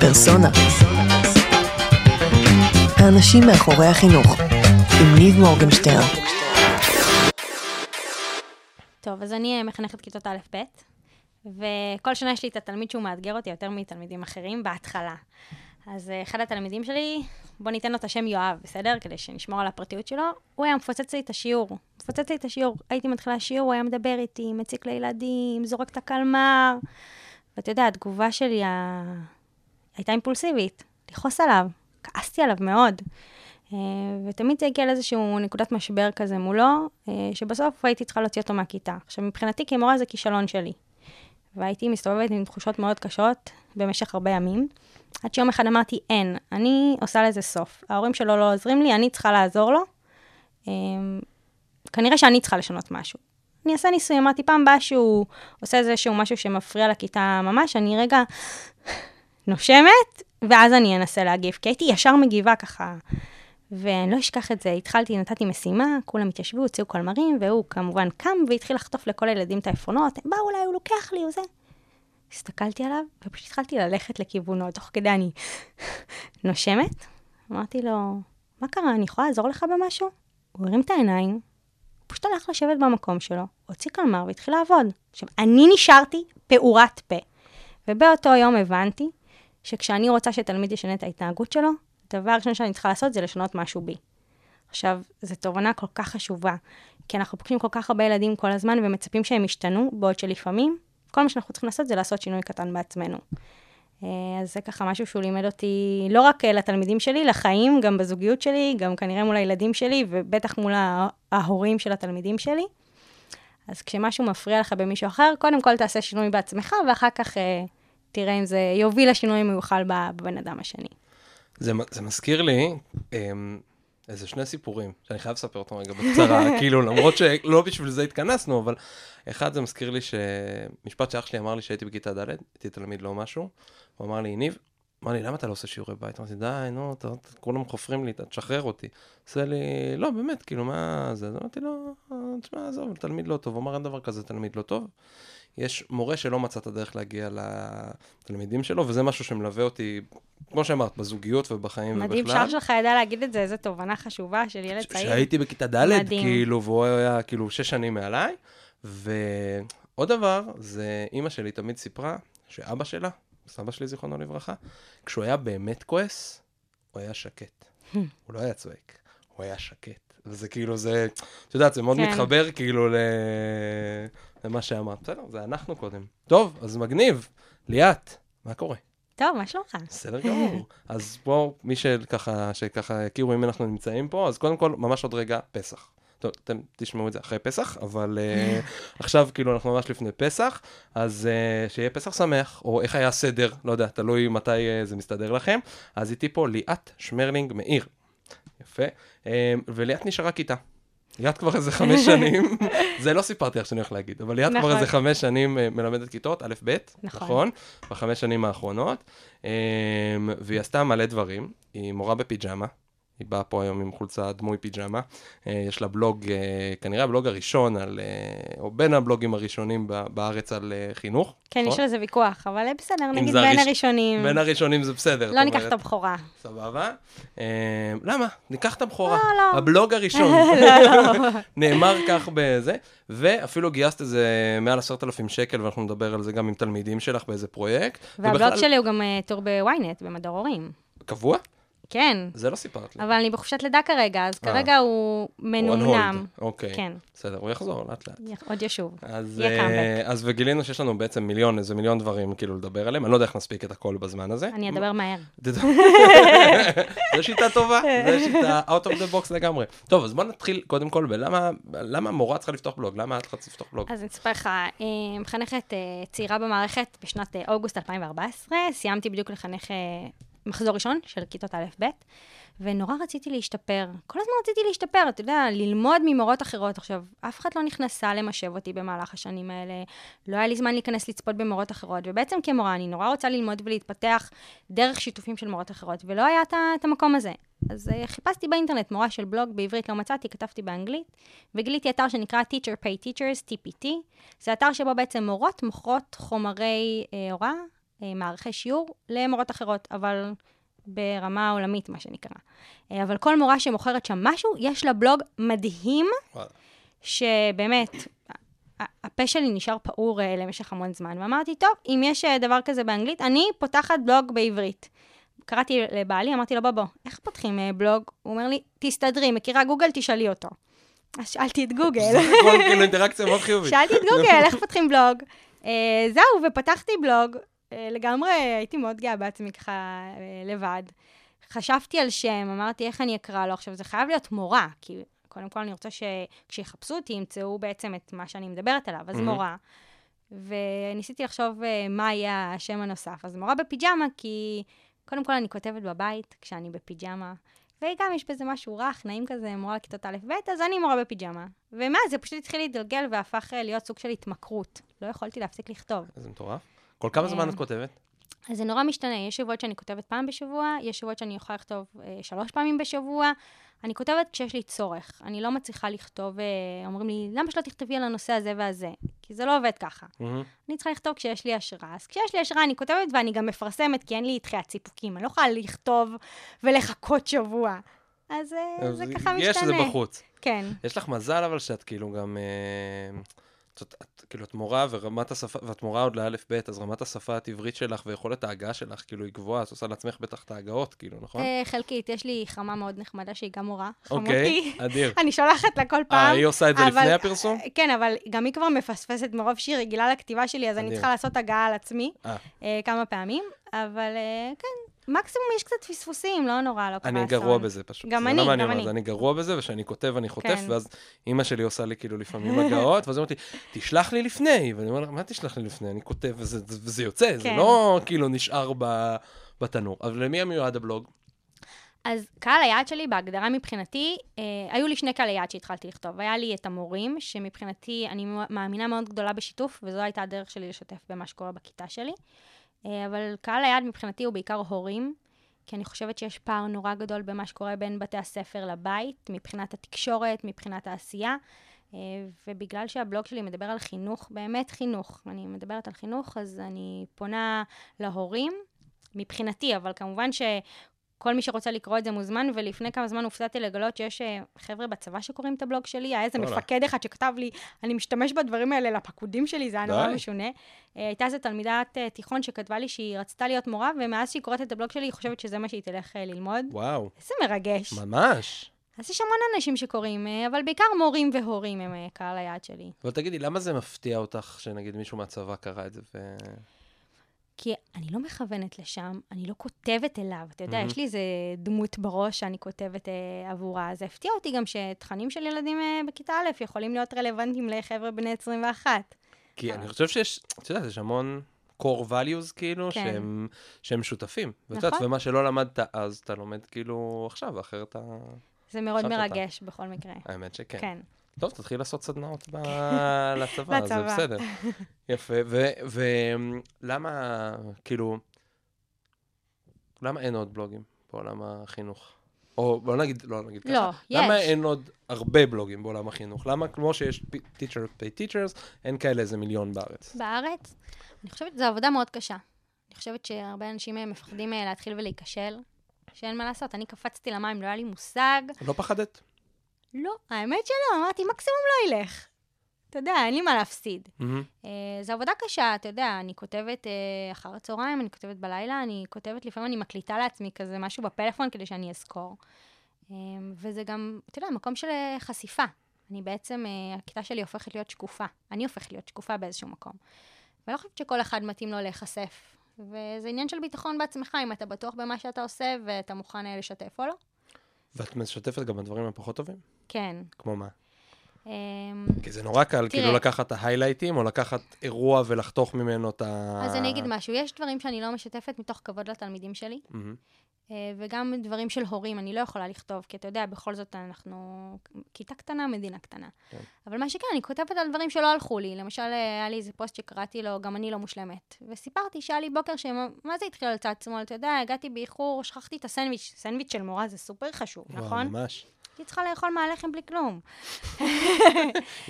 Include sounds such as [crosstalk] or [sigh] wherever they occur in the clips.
פרסונה. האנשים מאחורי החינוך, עם ניב מורגנשטרן. טוב, אז אני אה, מחנכת כיתות א'-ב', וכל שנה יש לי את התלמיד שהוא מאתגר אותי יותר מתלמידים אחרים, בהתחלה. אז אה, אחד התלמידים שלי, בוא ניתן לו את השם יואב, בסדר? כדי שנשמור על הפרטיות שלו. הוא היה מפוצץ לי את השיעור. מפוצץ לי את השיעור. הייתי מתחילה שיעור, הוא היה מדבר איתי, מציק לילדים, זורק את הקלמר. ואתה יודע, התגובה שלי. הייתה אימפולסיבית, לכעוס עליו. כעסתי עליו מאוד. אה, ותמיד זה הגיע לאיזשהו נקודת משבר כזה מולו, אה, שבסוף הייתי צריכה להוציא אותו מהכיתה. עכשיו, מבחינתי כמורה זה כישלון שלי. והייתי מסתובבת עם תחושות מאוד קשות במשך הרבה ימים, עד שיום אחד אמרתי, אין, אני עושה לזה סוף. ההורים שלו לא עוזרים לי, אני צריכה לעזור לו. אה, כנראה שאני צריכה לשנות משהו. אני אעשה ניסוי, אמרתי, פעם באה שהוא עושה איזשהו משהו שמפריע לכיתה ממש, אני רגע נושמת, ואז אני אנסה להגיב, כי הייתי ישר מגיבה ככה. ואני לא אשכח את זה, התחלתי, נתתי משימה, כולם התיישבו, הוציאו קלמרים, והוא כמובן קם והתחיל לחטוף לכל הילדים את העפרונות, הם באו אליי, הוא לוקח לי, וזה. הסתכלתי עליו, ופשוט התחלתי ללכת לכיוונו, תוך כדי אני [laughs] נושמת. אמרתי לו, מה קרה, אני יכולה לעזור לך במשהו? הוא הרים את העיניים, פשוט הלך לשבת במקום שלו, הוציא קלמר והתחיל לעבוד. עכשיו, אני נשארתי פעורת פה. ובאותו יום הבנתי שכשאני רוצה שתלמיד ישנה את ההתנהגות שלו, הדבר הראשון שאני צריכה לעשות זה לשנות משהו בי. עכשיו, זו תובנה כל כך חשובה, כי אנחנו פוגשים כל כך הרבה ילדים כל הזמן ומצפים שהם ישתנו, בעוד שלפעמים, כל מה שאנחנו צריכים לעשות זה לעשות שינוי קטן בעצמנו. אה, אז זה ככה משהו שהוא לימד אותי, לא רק אה, לתלמידים שלי, לחיים, גם בזוגיות שלי, גם כנראה מול הילדים שלי, ובטח מול ההורים של התלמידים שלי. אז כשמשהו מפריע לך במישהו אחר, קודם כל תעשה שינוי בעצמך, ואחר כך אה, תראה אם זה יוביל לשינוי מיוחל בבן אדם השני. זה, זה מזכיר לי אמ, איזה שני סיפורים, שאני חייב לספר אותם רגע בקצרה, [laughs] כאילו, למרות שלא בשביל זה התכנסנו, אבל אחד זה מזכיר לי שמשפט שאח שלי אמר לי שהייתי בכיתה ד', הייתי תלמיד לא משהו, הוא אמר לי, ניב, אמר לי, למה אתה לא עושה שיעורי בית? אמרתי, די, נו, אתה, כולם חופרים לי, תשחרר אותי. עושה לי, לא, באמת, כאילו, מה זה? אמרתי לו, תשמע, עזוב, תלמיד לא טוב. הוא אמר, אין דבר כזה תלמיד לא טוב. יש מורה שלא מצא את הדרך להגיע לתלמידים שלו, וזה משהו שמלווה אותי, כמו שאמרת, בזוגיות ובחיים מדהים, ובכלל. מדהים, שר שלך ידע להגיד את זה, איזו תובנה חשובה של ילד צעיר. שהייתי בכיתה ד', כאילו, והוא היה כאילו שש שנים מעליי. ועוד דבר, זה אימא שלי תמיד סיפרה שאבא שלה, סבא שלי, זיכרונו לברכה, כשהוא היה באמת כועס, הוא היה שקט. [laughs] הוא לא היה צועק, הוא היה שקט. וזה כאילו, זה, את יודעת, זה מאוד כן. מתחבר כאילו ל... למה שאמרת. בסדר, זה אנחנו קודם. טוב, אז מגניב. ליאת, מה קורה? טוב, מה שלומך? בסדר גמור. [laughs] אז פה, מי שככה, שככה יכירו אם אנחנו נמצאים פה, אז קודם כל, ממש עוד רגע, פסח. טוב, אתם תשמעו את זה אחרי פסח, אבל uh, [laughs] עכשיו כאילו אנחנו ממש לפני פסח, אז uh, שיהיה פסח שמח, או איך היה הסדר, לא יודע, תלוי מתי uh, זה מסתדר לכם. אז איתי פה ליאת שמרלינג מאיר. יפה. Uh, וליאת נשארה כיתה. ליאת כבר איזה חמש [laughs] שנים, זה לא סיפרתי איך שאני הולך להגיד, אבל ליאת כבר איזה נכון. חמש שנים מלמדת כיתות, א', ב', נכון, נכון בחמש שנים האחרונות, והיא עשתה מלא דברים, היא מורה בפיג'מה, היא באה פה היום עם חולצה דמוי פיג'מה. אה, יש לה בלוג, אה, כנראה הבלוג הראשון, על, אה, או בין הבלוגים הראשונים בארץ על חינוך. כן, נכון? יש על זה ויכוח, אבל בסדר, נגיד בין הראש... הראשונים. בין הראשונים זה בסדר. לא ניקח את הבכורה. סבבה. למה? ניקח את הבכורה. לא, לא. הבלוג הראשון. [laughs] לא, לא. נאמר כך בזה, ואפילו גייסת איזה מעל עשרת אלפים שקל, ואנחנו נדבר על זה גם עם תלמידים שלך באיזה פרויקט. והבלוג ובכלל... שלי הוא גם טור בוויינט, במדור הורים. קבוע? כן. זה לא סיפרת לי. אבל אני בחופשת לידה כרגע, אז 아, אה. כרגע הוא מנומנם. אוקיי. כן. בסדר, הוא יחזור לאט לאט. עוד ישוב. אז, יהיה קאמבק. אז וגילינו שיש לנו בעצם מיליון, איזה מיליון דברים כאילו לדבר עליהם, אני לא יודע איך נספיק את הכל בזמן הזה. אני אדבר מהר. [laughs] [laughs] זו שיטה טובה, זו שיטה out of the box לגמרי. טוב, אז בוא נתחיל קודם כל בלמה מורה צריכה לפתוח בלוג? למה את צריכה לפתוח בלוג? אז אני אספר לך, אה, מחנכת אה, צעירה במערכת בשנת אוגוסט 2014, סיימתי בדיוק לחנך מחזור ראשון של כיתות א'-ב', ונורא רציתי להשתפר. כל הזמן רציתי להשתפר, אתה יודע, ללמוד ממורות אחרות. עכשיו, אף אחד לא נכנסה למשב אותי במהלך השנים האלה, לא היה לי זמן להיכנס לצפות במורות אחרות, ובעצם כמורה, אני נורא רוצה ללמוד ולהתפתח דרך שיתופים של מורות אחרות, ולא היה את המקום הזה. אז uh, חיפשתי באינטרנט מורה של בלוג, בעברית לא מצאתי, כתבתי באנגלית, וגיליתי אתר שנקרא Teacher Pay Teachers, TPT. זה אתר שבו בעצם מורות מוכרות חומרי uh, הוראה אה, מערכי שיעור למורות אחרות, אבל ברמה עולמית, מה שנקרא. אה, אבל כל מורה שמוכרת שם משהו, יש לה בלוג מדהים, וואלה. שבאמת, הפה שלי נשאר פעור אה, למשך המון זמן. ואמרתי, טוב, אם יש אה, דבר כזה באנגלית, אני פותחת בלוג בעברית. קראתי לבעלי, אמרתי לו, בוא, בוא, איך פותחים אה, בלוג? הוא אומר לי, תסתדרי, מכירה גוגל, תשאלי אותו. אז שאלתי את גוגל. הכל כאילו אינטראקציה מאוד חיובית. שאלתי את גוגל, איך פותחים בלוג? אה, זהו, ופתחתי בלוג. אה, לגמרי, הייתי מאוד גאה בעצמי ככה אה, לבד. חשבתי על שם, אמרתי איך אני אקרא לו. עכשיו, זה חייב להיות מורה, כי קודם כל אני רוצה שכשיחפשו אותי, ימצאו בעצם את מה שאני מדברת עליו, אז מהמם. מורה. וניסיתי לחשוב אה, מה יהיה השם הנוסף. אז מורה בפיג'מה, כי קודם כל אני כותבת בבית כשאני בפיג'מה. וגם יש בזה משהו רך, נעים כזה, מורה לכיתות א'-ב', אז אני מורה בפיג'מה. ומה, זה פשוט התחיל להתגלגל והפך להיות סוג של התמכרות. לא יכולתי להפסיק לכתוב. איזה מטורף. כל כמה זמן אה, את כותבת? אז זה נורא משתנה, יש שבועות שאני כותבת פעם בשבוע, יש שבועות שאני יכולה לכתוב אה, שלוש פעמים בשבוע. אני כותבת כשיש לי צורך. אני לא מצליחה לכתוב, אה, אומרים לי, למה שלא תכתבי על הנושא הזה והזה? כי זה לא עובד ככה. מהמם. אני צריכה לכתוב כשיש לי השראה. אז כשיש לי השראה אני כותבת ואני גם מפרסמת, כי אין לי דחיית סיפוקים. אני לא יכולה לכתוב ולחכות שבוע. אז אה, אז זה ככה משתנה. יש את זה בחוץ. כן. יש לך מזל אבל שאת כאילו גם... אה, את, את, כאילו את מורה ורמת השפה, ואת מורה עוד לאלף בית, אז רמת השפה העברית שלך ויכולת ההגעה שלך כאילו היא גבוהה, את עושה לעצמך בטח את ההגעות, כאילו, נכון? אה, חלקית, יש לי חמה מאוד נחמדה שהיא גם מורה. חמותי. אוקיי, אדיר. [laughs] אני שולחת לה כל אה, פעם. היא עושה את זה לפני הפרסום? כן, אבל גם היא כבר מפספסת מרוב שהיא רגילה לכתיבה שלי, אז אני. צריכה לעשות הגעה על עצמי אה. אה, כמה פעמים. אבל אה, כן, מקסימום יש קצת פספוסים, לא נורא, לא קרה אני אסון. גרוע בזה פשוט. גם אני, לא גם אני. אני גרוע בזה, וכשאני כותב, אני חוטף, כן. ואז אימא שלי עושה לי כאילו לפעמים הגאות, ואז היא אומרת לי, תשלח לי לפני, ואני אומר לה, מה תשלח לי לפני? אני כותב וזה, יוצא, זה כן. לא כאילו נשאר בתנור. אבל למי המיועד הבלוג? אז קהל היעד שלי, בהגדרה מבחינתי, אה, היו לי שני קהלי יעד שהתחלתי לכתוב. היה לי את המורים, שמבחינתי, אני מאמינה מאוד גדולה בשיתוף, וזו הייתה הדרך שלי לשתף במה שקורה בכיתה שלי. אה, אבל קהל היעד מבחינתי הוא בעיקר הורים, כי אני חושבת שיש פער נורא גדול במה שקורה בין בתי הספר לבית, מבחינת התקשורת, מבחינת העשייה. אה, ובגלל שהבלוג שלי מדבר על חינוך, באמת חינוך, אני מדברת על חינוך, אז אני פונה להורים, מבחינתי, אבל כמובן שכל מי שרוצה לקרוא את זה מוזמן, ולפני כמה זמן הופתעתי לגלות שיש אה, חבר'ה בצבא שקוראים את הבלוג שלי, היה איזה. מפקד אחד שכתב לי, אני משתמש בדברים האלה לפקודים שלי, זה היה נורא. משונה. אה, הייתה איזו תלמידת אה, תיכון שכתבה לי שהיא רצתה להיות מורה, ומאז שהיא קוראת את הבלוג שלי, היא חושבת שזה מה שהיא תלך ללמוד. וואו, איזה מרגש. ממש. אז יש המון אנשים שקוראים, אבל בעיקר מורים והורים הם קהל היעד שלי. אבל תגידי, למה זה מפתיע אותך שנגיד מישהו מהצבא קרא את זה ו... כי אני לא מכוונת לשם, אני לא כותבת אליו. אתה יודע, מהמם. יש לי איזה דמות בראש שאני כותבת אה, עבורה. זה הפתיע אותי גם שתכנים של ילדים אה, בכיתה א' יכולים להיות רלוונטיים לחבר'ה בני 21. כי אני חושב שיש, את יודעת, יש המון core values כאילו, כן. שהם, שהם שותפים. ואת נכון. ומה שלא למדת אז, אתה לומד כאילו עכשיו, ואחרת אתה... זה מאוד שאלת אותה. מרגש בכל מקרה. האמת שכן. כן. טוב, תתחיל לעשות סדנאות ב... [laughs] לצבא, זה. בסדר. [laughs] יפה, ולמה, כאילו, למה אין עוד בלוגים בעולם החינוך? או בוא נגיד, לא נגיד ככה. לא, למה יש. אין עוד הרבה בלוגים בעולם החינוך? למה כמו שיש teachers pay teachers, אין כאלה איזה מיליון בארץ? בארץ, אני חושבת שזו עבודה מאוד קשה. אני חושבת שהרבה אנשים אה, מפחדים אה, להתחיל ולהיכשל, שאין מה לעשות. אני קפצתי למים, לא היה לי מושג. לא פחדת? לא, האמת שלא, אמרתי, מקסימום לא ילך. אתה יודע, אין לי מה להפסיד. מהמם. אה, זו עבודה קשה, אתה יודע, אני כותבת אה, אחר הצהריים, אני כותבת בלילה, אני כותבת, לפעמים אני מקליטה לעצמי כזה משהו בפלאפון כדי שאני אזכור. אה, וזה גם, אתה יודע, מקום של חשיפה. אני בעצם, אה, הכיתה שלי הופכת להיות שקופה. אני הופכת להיות שקופה באיזשהו מקום. ואני לא חושבת שכל אחד מתאים לו להיחשף. וזה עניין של ביטחון בעצמך, אם אתה בטוח במה שאתה עושה ואתה מוכן לשתף או לא. ואת משתפת גם בדברים הפחות טובים? כן. כמו מה? אה, כי זה נורא קל, כאילו תראה. לקחת את ההיילייטים, או לקחת אירוע ולחתוך ממנו את ה... אז אני אגיד משהו, יש דברים שאני לא משתפת מתוך כבוד לתלמידים שלי. אה, וגם דברים של הורים, אני לא יכולה לכתוב, כי אתה יודע, בכל זאת אנחנו כיתה קטנה, מדינה קטנה. כן. אבל מה שכן, אני כותבת על דברים שלא הלכו לי. למשל, אה, היה לי איזה פוסט שקראתי לו, גם אני לא מושלמת. וסיפרתי שהיה לי בוקר שמה זה התחיל על צד שמאל? אתה יודע, הגעתי באיחור, שכחתי את הסנדוויץ'. סנדוויץ' של מורה זה סופר חשוב, וואו, נכון? ממש. הייתי צריכה לאכול מהלחם בלי כלום.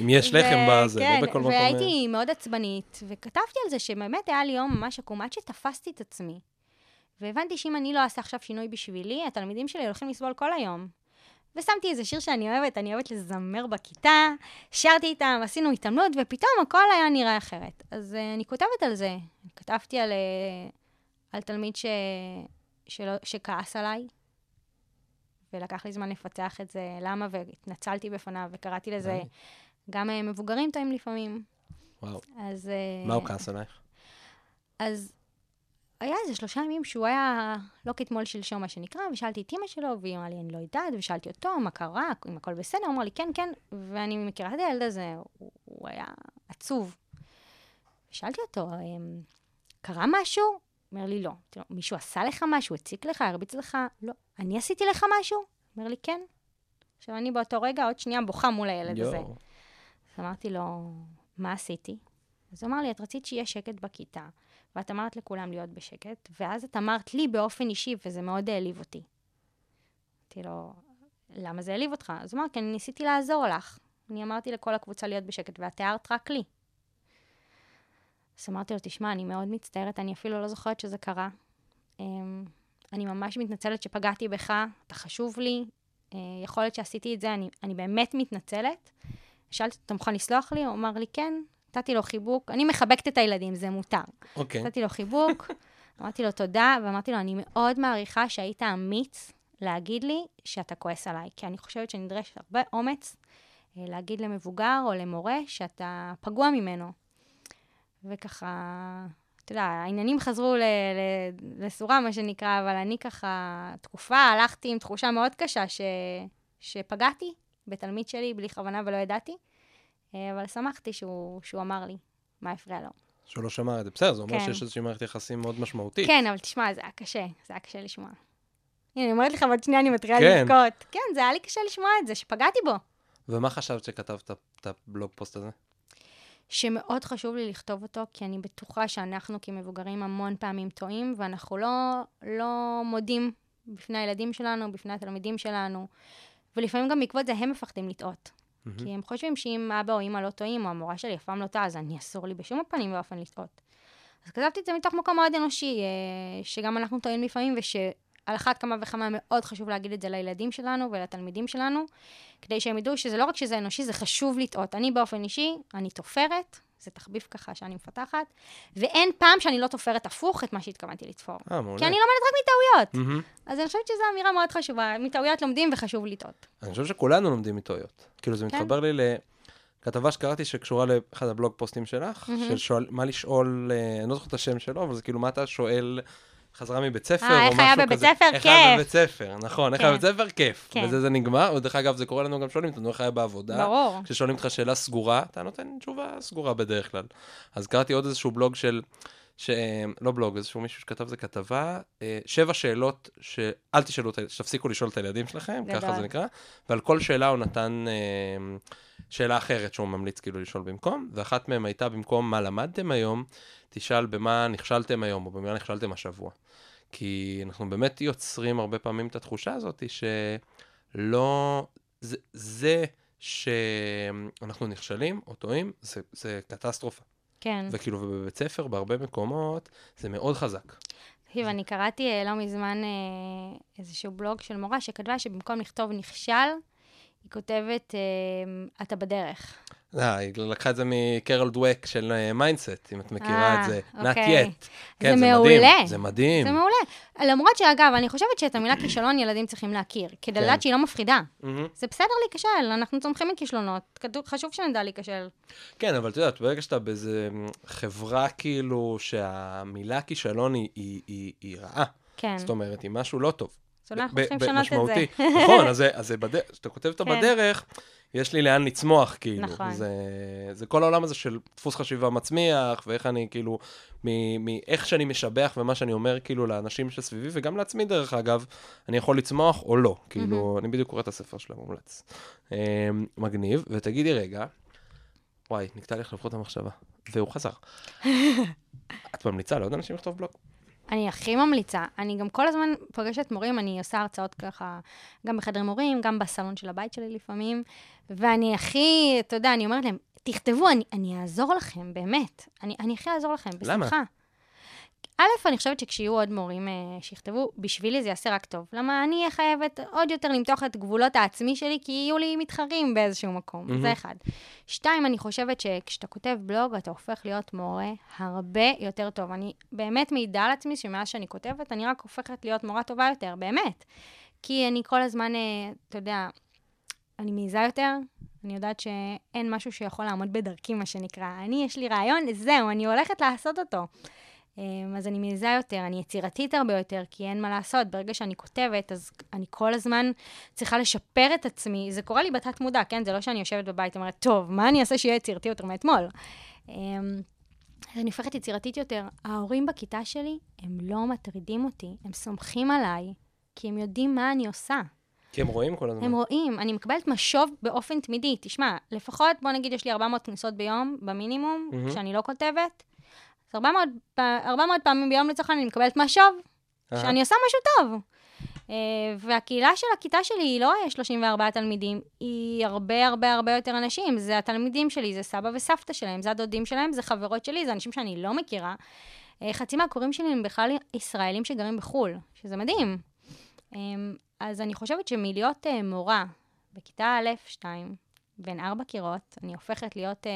אם יש לחם בזה, כן, לא בכל מקום. והייתי מאוד עצבנית, וכתבתי על זה שבאמת היה לי יום ממש עקום, עד שתפסתי את עצמי. והבנתי שאם אני לא אעשה עכשיו שינוי בשבילי, התלמידים שלי הולכים לסבול כל היום. ושמתי איזה שיר שאני אוהבת, אני אוהבת לזמר בכיתה, שרתי איתם, עשינו התעמלות, ופתאום הכל היה נראה אחרת. אז uh, אני כותבת על זה. כתבתי על, uh, על תלמיד ש... שלא, שכעס עליי, ולקח לי זמן לפצח את זה, למה, והתנצלתי בפניו, וקראתי לזה. גם uh, מבוגרים טועים לפעמים. וואו, אז... uh, מה הוא כעס עלייך? אז היה איזה שלושה ימים שהוא היה לא כתמול שלשום, מה שנקרא, ושאלתי את אימא שלו, והיא אמרה לי, אני לא יודעת, ושאלתי אותו, מה קרה, אם הכל בסדר, הוא אמר לי, כן, כן, ואני מכירה את הילד הזה, הוא, הוא היה עצוב. ושאלתי אותו, "אמ, קרה משהו? אומר לי, לא. מישהו עשה לך משהו, הציק לך, הרביץ לך? לא. אני עשיתי לך משהו? אומר לי, כן. עכשיו, אני באותו רגע, עוד שנייה בוכה מול הילד הזה. יואו. אז אמרתי לו, מה עשיתי? אז הוא אמר לי, את רצית שיהיה שקט בכיתה, ואת אמרת לכולם להיות בשקט, ואז את אמרת לי באופן אישי, וזה מאוד העליב אותי. אמרתי לו, למה זה העליב אותך? אז הוא אמר, כי אני ניסיתי לעזור לך. אני אמרתי לכל הקבוצה להיות בשקט, ואת הערת רק לי. אז אמרתי לו, תשמע, אני מאוד מצטערת, אני אפילו לא זוכרת שזה קרה. אני ממש מתנצלת שפגעתי בך, אתה חשוב לי, אה, יכול להיות שעשיתי את זה, אני, אני באמת מתנצלת. שאלתי אותו, אתה מוכן לסלוח לי? הוא אמר לי, כן. נתתי לו חיבוק. אני מחבקת את הילדים, זה מותר. אוקיי. נתתי לו חיבוק, [laughs] אמרתי לו תודה, ואמרתי לו, אני מאוד מעריכה שהיית אמיץ להגיד לי שאתה כועס עליי, כי אני חושבת שנדרש הרבה אומץ אה, להגיד למבוגר או למורה שאתה פגוע ממנו. וככה, אתה יודע, העניינים חזרו ל- ל- לסורה, מה שנקרא, אבל אני ככה, תקופה, הלכתי עם תחושה מאוד קשה ש... שפגעתי בתלמיד שלי בלי כוונה ולא ידעתי, אה, אבל שמחתי שהוא, שהוא אמר לי מה הפריע לו. שהוא לא שמע את זה. בסדר, זה אומר כן. שיש איזושהי מערכת יחסים מאוד משמעותית. כן, אבל תשמע, זה היה קשה, זה היה קשה לשמוע. הנה, אני אומרת לך, עוד שנייה אני מתחילה כן. לבכות. כן, זה היה לי קשה לשמוע את זה, שפגעתי בו. ומה חשבת שכתבת את הבלוג פוסט הזה? שמאוד חשוב לי לכתוב אותו, כי אני בטוחה שאנחנו כמבוגרים המון פעמים טועים, ואנחנו לא, לא מודים בפני הילדים שלנו, בפני התלמידים שלנו, ולפעמים גם בעקבות זה הם מפחדים לטעות. כי הם חושבים שאם אבא או אמא לא טועים, או המורה שלי אף פעם לא טעה, אז אני אסור לי בשום הפנים ואופן לטעות. אז כתבתי את זה מתוך מקום מאוד אנושי, אה, שגם אנחנו טועים לפעמים, ושעל אחת כמה וכמה מאוד חשוב להגיד את זה לילדים שלנו ולתלמידים שלנו, כדי שהם ידעו שזה לא רק שזה אנושי, זה חשוב לטעות. אני באופן אישי, אני תופרת, זה תחביב ככה שאני מפתחת, ואין פעם שאני לא תופרת הפוך את מה שהתכוונתי לתפור. אה, מעולה. כי אני לומדת רק מטעויות. מהמם. אז אני חושבת שזו אמירה מאוד חשובה. מטעויות לומדים וחשוב לטעות. אני חושב שכולנו לומדים מטעויות. כאילו, זה כן. מתחבר לי לכתבה שקראתי שקשורה לאחד הבלוג פוסטים שלך, של שואל, מה לשאול, אה, אני לא זוכר את השם שלו, אבל זה כאילו, מה אתה שואל חזרה מבית ספר, אה, או איך היה משהו בבית כזה. ספר? איך היה כיף. בבית ספר, נכון, איך כן. היה בבית ספר? כיף. כן. וזה זה נגמר, ודרך אגב, זה קורה לנו גם שואלים אותנו איך היה בעבודה. ברור. כששואלים אותך שאלה סגורה, אתה נותן תשובה סגורה בדרך כלל. אז קראתי עוד איזשהו בלוג של, ש... לא בלוג, איזשהו מישהו שכתב איזה כתבה, אה, שבע שאלות שאל תשאלו, שתפסיקו לשאול את הילדים שלכם, ככה גדול. זה נקרא, ועל כל שאלה הוא נתן אה, שאלה אחרת שהוא ממליץ כאילו לשאול במקום, ואחת מהן הייתה במקום מה למדתם היום, תשאל במה נכשלתם היום, או במה נכשלתם השבוע. כי אנחנו באמת יוצרים הרבה פעמים את התחושה הזאת שלא, זה, זה שאנחנו נכשלים או טועים, זה, זה קטסטרופה. כן. וכאילו, ובבית ספר, בהרבה מקומות, זה מאוד חזק. תקשיב, אני קראתי אה, לא מזמן אה, איזשהו בלוג של מורה שכתבה שבמקום לכתוב נכשל, היא כותבת, אה, אתה בדרך. אה, היא לקחה את זה מקרול דואק של mindset, אם את מכירה אה, את זה. Not אוקיי. yet. כן, זה מעולה. זה מדהים. זה מעולה. למרות שאגב, אני חושבת שאת המילה כישלון ילדים צריכים להכיר, כדי כן. לדעת שהיא לא מפחידה. זה בסדר להיכשל, אנחנו צומחים מכישלונות, חשוב שנדע להיכשל. כן, אבל את יודעת, ברגע שאתה באיזה חברה כאילו שהמילה כישלון היא- רעה, כן. זאת אומרת, היא משהו לא טוב. אז אנחנו צריכים לשנות את זה. נכון, אז כשאתה כותב אותה [laughs] כן. בדרך, יש לי לאן לצמוח, כאילו. נכון. זה, זה כל העולם הזה של דפוס חשיבה מצמיח, ואיך אני, כאילו, מאיך שאני משבח ומה שאני אומר, כאילו, לאנשים שסביבי, וגם לעצמי, דרך אגב, אני יכול לצמוח או לא. כאילו, אני בדיוק קורא את הספר שלה, מומלץ. אה, מגניב, ותגידי רגע, וואי, נקטע לי לך לפחות המחשבה, והוא חזר. [laughs] את ממליצה לעוד אנשים לכתוב בלוג? אני הכי ממליצה. אני גם כל הזמן פוגשת מורים, אני עושה הרצאות ככה, גם בחדר מורים, גם בסלון של הבית שלי לפעמים, ואני הכי, אתה יודע, אני אומרת להם, תכתבו, אני, אני אעזור לכם, באמת. אני, אני הכי אעזור לכם, בשמחה. למה? א', אני חושבת שכשיהיו עוד מורים אה, שיכתבו, בשבילי זה יעשה רק טוב. למה אני אהיה חייבת עוד יותר למתוח את גבולות העצמי שלי, כי יהיו לי מתחרים באיזשהו מקום. מהמם. זה אחד. שתיים, אני חושבת שכשאתה כותב בלוג, אתה הופך להיות מורה הרבה יותר טוב. אני באמת מעידה על עצמי שמאז שאני כותבת, אני רק הופכת להיות מורה טובה יותר, באמת. כי אני כל הזמן, אה, אתה יודע, אני מעיזה יותר, אני יודעת שאין משהו שיכול לעמוד בדרכי, מה שנקרא. אני, יש לי רעיון, זהו, אני הולכת לעשות אותו. אמ, אז אני מעיזה יותר, אני יצירתית הרבה יותר, כי אין מה לעשות. ברגע שאני כותבת, אז אני כל הזמן צריכה לשפר את עצמי. זה קורה לי בתת מודע, כן? זה לא שאני יושבת בבית ואומרת, טוב, מה אני אעשה שיהיה יצירתי יותר מאתמול? אמ, אני הופכת יצירתית יותר. ההורים בכיתה שלי, הם לא מטרידים אותי, הם סומכים עליי, כי הם יודעים מה אני עושה. כי הם רואים כל הזמן. הם רואים, אני מקבלת משוב באופן תמידי. תשמע, לפחות, בוא נגיד, יש לי 400 כניסות ביום, במינימום, מהמם. כשאני לא כותבת. אז 400, פ- 400 פעמים ביום לצורך העניין אני מקבלת משוב. שאני עושה משהו טוב. Uh, והקהילה של הכיתה שלי היא לא 34 תלמידים, היא הרבה הרבה הרבה יותר אנשים. זה התלמידים שלי, זה סבא וסבתא שלהם, זה הדודים שלהם, זה חברות שלי, זה אנשים שאני לא מכירה. Uh, חצי מהקוראים שלי הם בכלל ישראלים שגרים בחו"ל, שזה מדהים. Um, אז אני חושבת שמלהיות uh, מורה בכיתה א', 2, בין ארבע קירות, אני הופכת להיות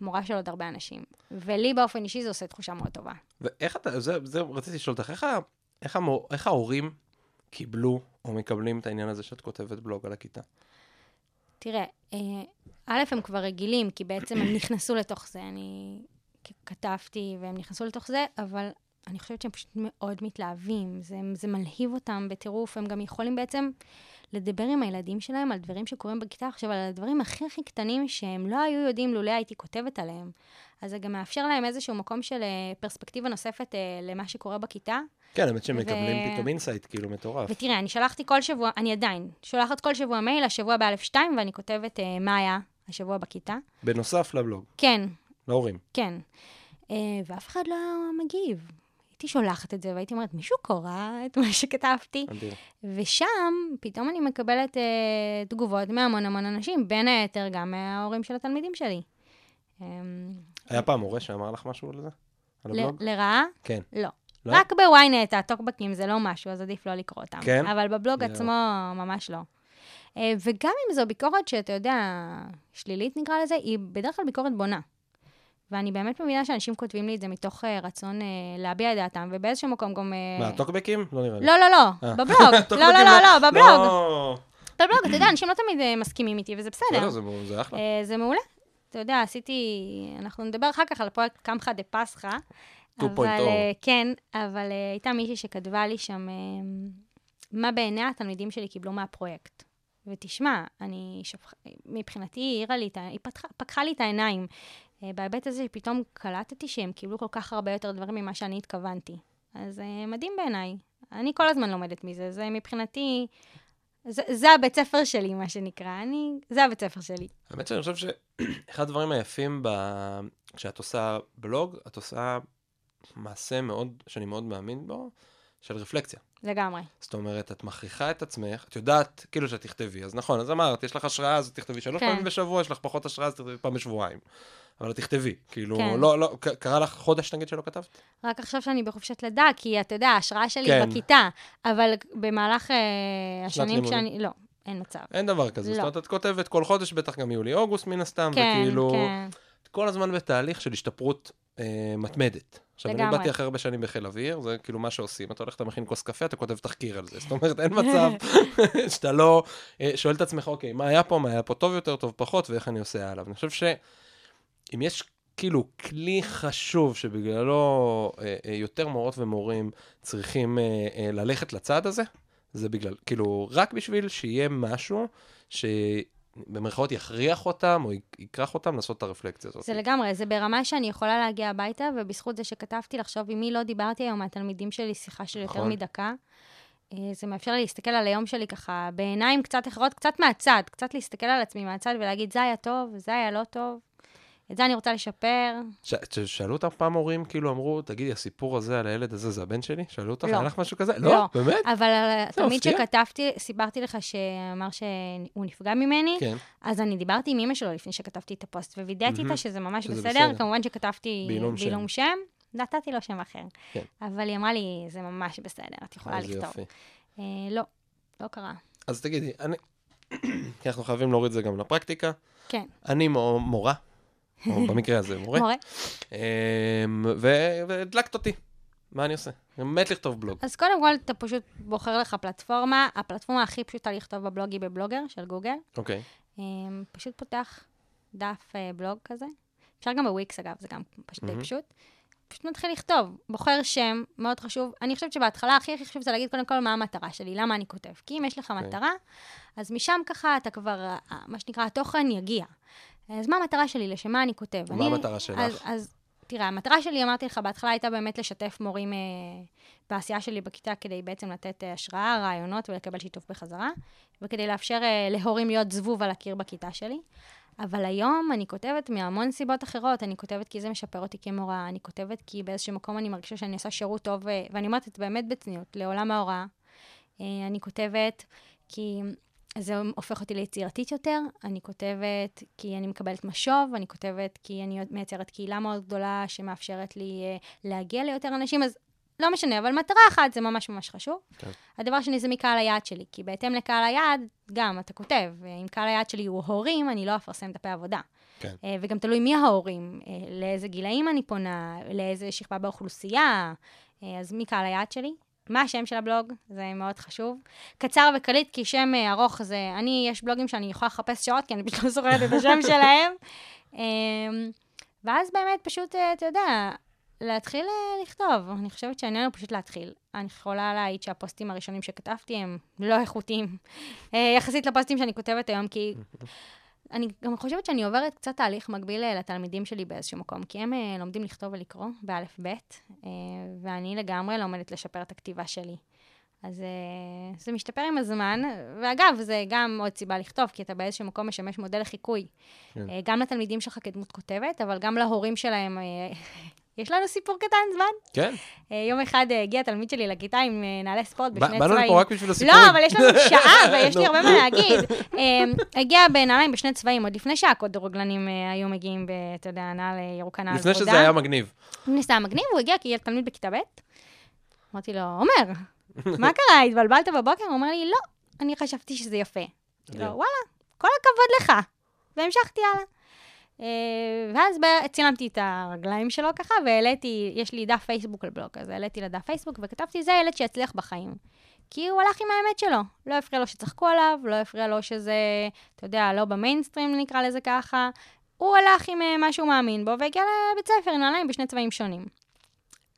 מורה של עוד הרבה אנשים. ולי באופן אישי זה עושה תחושה מאוד טובה. ואיך אתה, זה, זה רציתי לשאול אותך, איך, איך, המור, איך ההורים קיבלו או מקבלים את העניין הזה שאת כותבת בלוג על הכיתה? תראה, אה, א', הם כבר רגילים, כי בעצם הם נכנסו לתוך זה. אני כתבתי והם נכנסו לתוך זה, אבל אני חושבת שהם פשוט מאוד מתלהבים. זה, זה מלהיב אותם בטירוף. הם גם יכולים בעצם לדבר עם הילדים שלהם על דברים שקורים בכיתה עכשיו, על הדברים הכי הכי קטנים שהם לא היו יודעים לולא הייתי כותבת עליהם. אז זה גם מאפשר להם איזשהו מקום של אה, פרספקטיבה נוספת אה, למה שקורה בכיתה. כן, האמת שהם ו- מקבלים פתאום insight כאילו מטורף. ותראה, אני שלחתי כל שבוע, אני עדיין שולחת כל שבוע מייל, השבוע באלף שתיים, ואני כותבת אה, מה היה השבוע בכיתה. בנוסף לבלוג, כן, להורים. כן. ואף אחד לא מגיב. הייתי שולחת את זה, והייתי אומרת, מישהו קורא את מה שכתבתי? אדיר. ושם, פתאום אני מקבלת אה, תגובות מהמון המון אנשים, בין היתר גם מההורים של התלמידים שלי. אה, היה פעם מורה שאמר לך משהו על זה? על הבלוג? לרעה? כן. לא. לא? רק בוויינט, הטוקבקים זה לא משהו, אז עדיף לא לקרוא אותם. כן? אבל בבלוג יואו. עצמו, ממש לא. אה, וגם אם זו ביקורת שאתה יודע, שלילית נקרא לזה, היא בדרך כלל ביקורת בונה. ואני באמת מבינה שאנשים כותבים לי את זה מתוך אה, רצון אה, להביע את דעתם, ובאיזשהו מקום גם... אה, מה, טוקבקים? לא נראה לי. לא, לא, לא, אה. בבלוג. [laughs] לא, לא, לא, לא, בבלוג. לא. בבלוג, אתה יודע, אנשים לא תמיד אה, מסכימים איתי, וזה בסדר. זה- זה אחלה. אה, זה מעולה. אתה יודע, עשיתי, אנחנו נדבר אחר כך על פרויקט קמחא דה פסחא. 2.0. אבל, אה, כן, אבל אה, הייתה מישהי שכתבה לי שם אה, מה בעיני התלמידים שלי קיבלו מהפרויקט. ותשמע, אני, שפח... מבחינתי, היא העירה לי, את ה- היא פתחה, פקחה לי את העיניים. אה, בהיבט הזה שפתאום קלטתי שהם קיבלו כל כך הרבה יותר דברים ממה שאני התכוונתי. אז אה, מדהים בעיניי. אני כל הזמן לומדת מזה, זה מבחינתי, זה, זה הבית ספר שלי, מה שנקרא. אני, זה הבית ספר שלי. האמת שאני חושב שאחד הדברים היפים ב... כשאת עושה בלוג, את עושה מעשה מאוד, שאני מאוד מאמין בו, של רפלקציה. לגמרי. זאת אומרת, את מכריחה את עצמך, את יודעת, כאילו שאת תכתבי, אז נכון, אז אמרת, יש לך השראה, אז תכתבי שלוש כן. פעמים בשבוע, יש לך פחות השראה, אז תכתבי פעם בשבועיים. אבל תכתבי, כאילו, כן. לא, לא, קרה לך חודש נגיד שלא כתבת? רק עכשיו שאני בחופשת לידה, כי אתה יודע, ההשראה שלי כן. בכיתה, אבל במהלך אה, השנים. שאני... לא, אין מצב. אין דבר כזה, לא. זאת אומרת, את כותבת כל חודש, בטח גם יולי-אוגוסט מן הסתם, כן, וכאילו, כן. כל הזמן בתהליך של השתפרות אה, מתמדת. עכשיו, אני לגמרי. באתי אחרי הרבה שנים בחיל אוויר, זה כאילו מה שעושים, אתה הולך, אתה מכין כוס קפה, אתה כותב תחקיר על זה. זאת אומרת, אין מצב [laughs] שאתה לא אה, שואל את עצמך, אוקיי, מה היה פה, מה היה פה טוב יותר, טוב פחות, ואיך אני עושה הלאה. ואני חושב שאם יש כאילו כלי חשוב שבגללו אה, אה, יותר מורות ומורים צריכים אה, אה, ללכת לצד הזה, זה בגלל, כאילו, רק בשביל שיהיה משהו שבמרכאות יכריח אותם, או יכרך אותם לעשות את הרפלקציה הזאת. זה לגמרי, זה ברמה שאני יכולה להגיע הביתה, ובזכות זה שכתבתי לחשוב עם מי לא דיברתי היום מהתלמידים שלי שיחה של יותר נכון. מדקה. אה, זה מאפשר לי להסתכל על היום שלי ככה בעיניים קצת אחרות, קצת מהצד, קצת להסתכל על עצמי מהצד ולהגיד, זה היה טוב, זה היה לא טוב. את זה אני רוצה לשפר. ש- ש- שאלו אותך פעם הורים, כאילו אמרו, תגידי, הסיפור הזה על הילד הזה זה הבן שלי? שאלו אותך, לא. היה לך משהו כזה? לא. לא, באמת? אבל התלמיד מפתיע. שכתבתי, סיפרתי לך שאמר שהוא נפגע ממני, כן. אז אני דיברתי עם אמא שלו לפני שכתבתי את הפוסט, ווידאתי מהמם. איתה שזה ממש שזה בסדר. בסדר. כמובן שכתבתי בעילום שם. שם, נתתי לו שם אחר. כן. אבל היא אמרה לי, זה ממש בסדר, את יכולה לכתוב. יופי. אה, לא, לא קרה. אז תגידי, אני... [clears throat] כי אנחנו חייבים להוריד את זה גם לפרקטיקה. כן, אני מו- מורה, או במקרה הזה מורה, מורה. אמ, והדלקת אותי. מה אני עושה? אני מת לכתוב בלוג. אז קודם כל, אתה פשוט בוחר לך פלטפורמה. הפלטפורמה הכי פשוטה לכתוב בבלוג היא בבלוגר של גוגל. אוקיי. אמ, פשוט פותח דף אה, בלוג כזה. אפשר גם בוויקס, אגב, זה גם פשוט די. פשוט. פשוט מתחיל לכתוב, בוחר שם, מאוד חשוב. אני חושבת שבהתחלה הכי הכי חשוב זה להגיד קודם כל מה המטרה שלי, למה אני כותב. כי אם יש לך אוקיי. מטרה, אז משם ככה אתה כבר, מה שנקרא, התוכן יגיע. אז מה המטרה שלי, לשם מה אני כותב? מה אני- המטרה שלך? אז, אז תראה, המטרה שלי, אמרתי לך, בהתחלה הייתה באמת לשתף מורים אה, בעשייה שלי בכיתה, כדי בעצם לתת אה, השראה, רעיונות ולקבל שיתוף בחזרה, וכדי לאפשר אה, להורים להיות זבוב על הקיר בכיתה שלי. אבל היום אני כותבת מהמון סיבות אחרות. אני כותבת כי זה משפר אותי כמורה, אני כותבת כי באיזשהו מקום אני מרגישה שאני עושה שירות טוב, אה, ואני אומרת את זה באמת בצניעות, לעולם ההוראה. אה, אני כותבת כי זה הופך אותי ליצירתית יותר, אני כותבת כי אני מקבלת משוב, אני כותבת כי אני מייצרת קהילה מאוד גדולה שמאפשרת לי אה, להגיע ליותר אנשים, אז לא משנה, אבל מטרה אחת זה ממש ממש חשוב. כן. הדבר השני זה מקהל היעד שלי, כי בהתאם לקהל היעד, גם אתה כותב, אם קהל היעד שלי הוא הורים, אני לא אפרסם דפי עבודה. כן. אה, וגם תלוי מי ההורים, אה, לאיזה גילאים אני פונה, לאיזה שכבה באוכלוסייה, אה, אז מי קהל היעד שלי? מה השם של הבלוג? זה מאוד חשוב. קצר וקליט, כי שם אה, ארוך זה... אני, יש בלוגים שאני יכולה לחפש שעות, כי אני פשוט לא זוכרת את השם [laughs] שלהם. אה, ואז באמת פשוט, אה, אתה יודע, להתחיל אה, לכתוב. אני חושבת שהעניין הוא פשוט להתחיל. אני יכולה להעיד שהפוסטים הראשונים שכתבתי הם לא איכותיים. יחסית לפוסטים שאני כותבת היום, כי [laughs] אני גם חושבת שאני עוברת קצת תהליך מקביל אה, לתלמידים שלי באיזשהו מקום, כי הם אה, לומדים לכתוב ולקרוא באלף-בית, אה, ואני לגמרי לומדת לשפר את הכתיבה שלי. אז זה משתפר עם הזמן, ואגב, זה גם עוד סיבה לכתוב, כי אתה באיזשהו מקום משמש מודל לחיקוי. כן. גם לתלמידים שלך כדמות כותבת, אבל גם להורים שלהם. יש לנו סיפור קטן זמן. כן? אה, יום אחד אה, הגיע תלמיד שלי לכיתה עם אה, נעלי ספורט בשני צבעים. באנו לפה רק בשביל הסיפורים. לא, אבל יש לנו שעה [laughs] ויש לי. הרבה מה להגיד. אמ, הגיע בנעליים בשני צבעים, עוד לפני שהכדורגלנים היו מגיעים, אתה יודע, נעל ירוקה נעל לפני. שזה היה מגניב. לפני שזה היה מגניב, הוא הגיע כי תלמיד בכיתה ב'. אמרתי לו, עומר, מה [laughs] קרה, התבלבלת בבוקר? הוא אומר לי, לא, אני חשבתי שזה יפה. אמרתי לו, מדהים. וואלה, כל הכבוד לך. והמשכתי הלאה. אה, ואז צילמתי את הרגליים שלו ככה, והעליתי, יש לי דף פייסבוק על בלוג, אז העליתי לדף פייסבוק וכתבתי, זה ילד שיצליח בחיים. כי הוא הלך עם האמת שלו. לא הפריע לו שצחקו עליו, לא הפריע לו שזה, אתה יודע, לא במיינסטרים נקרא לזה ככה. הוא הלך עם אה, מה שהוא מאמין בו, והגיע לבית ספר עם נעליים בשני צבעים שונים.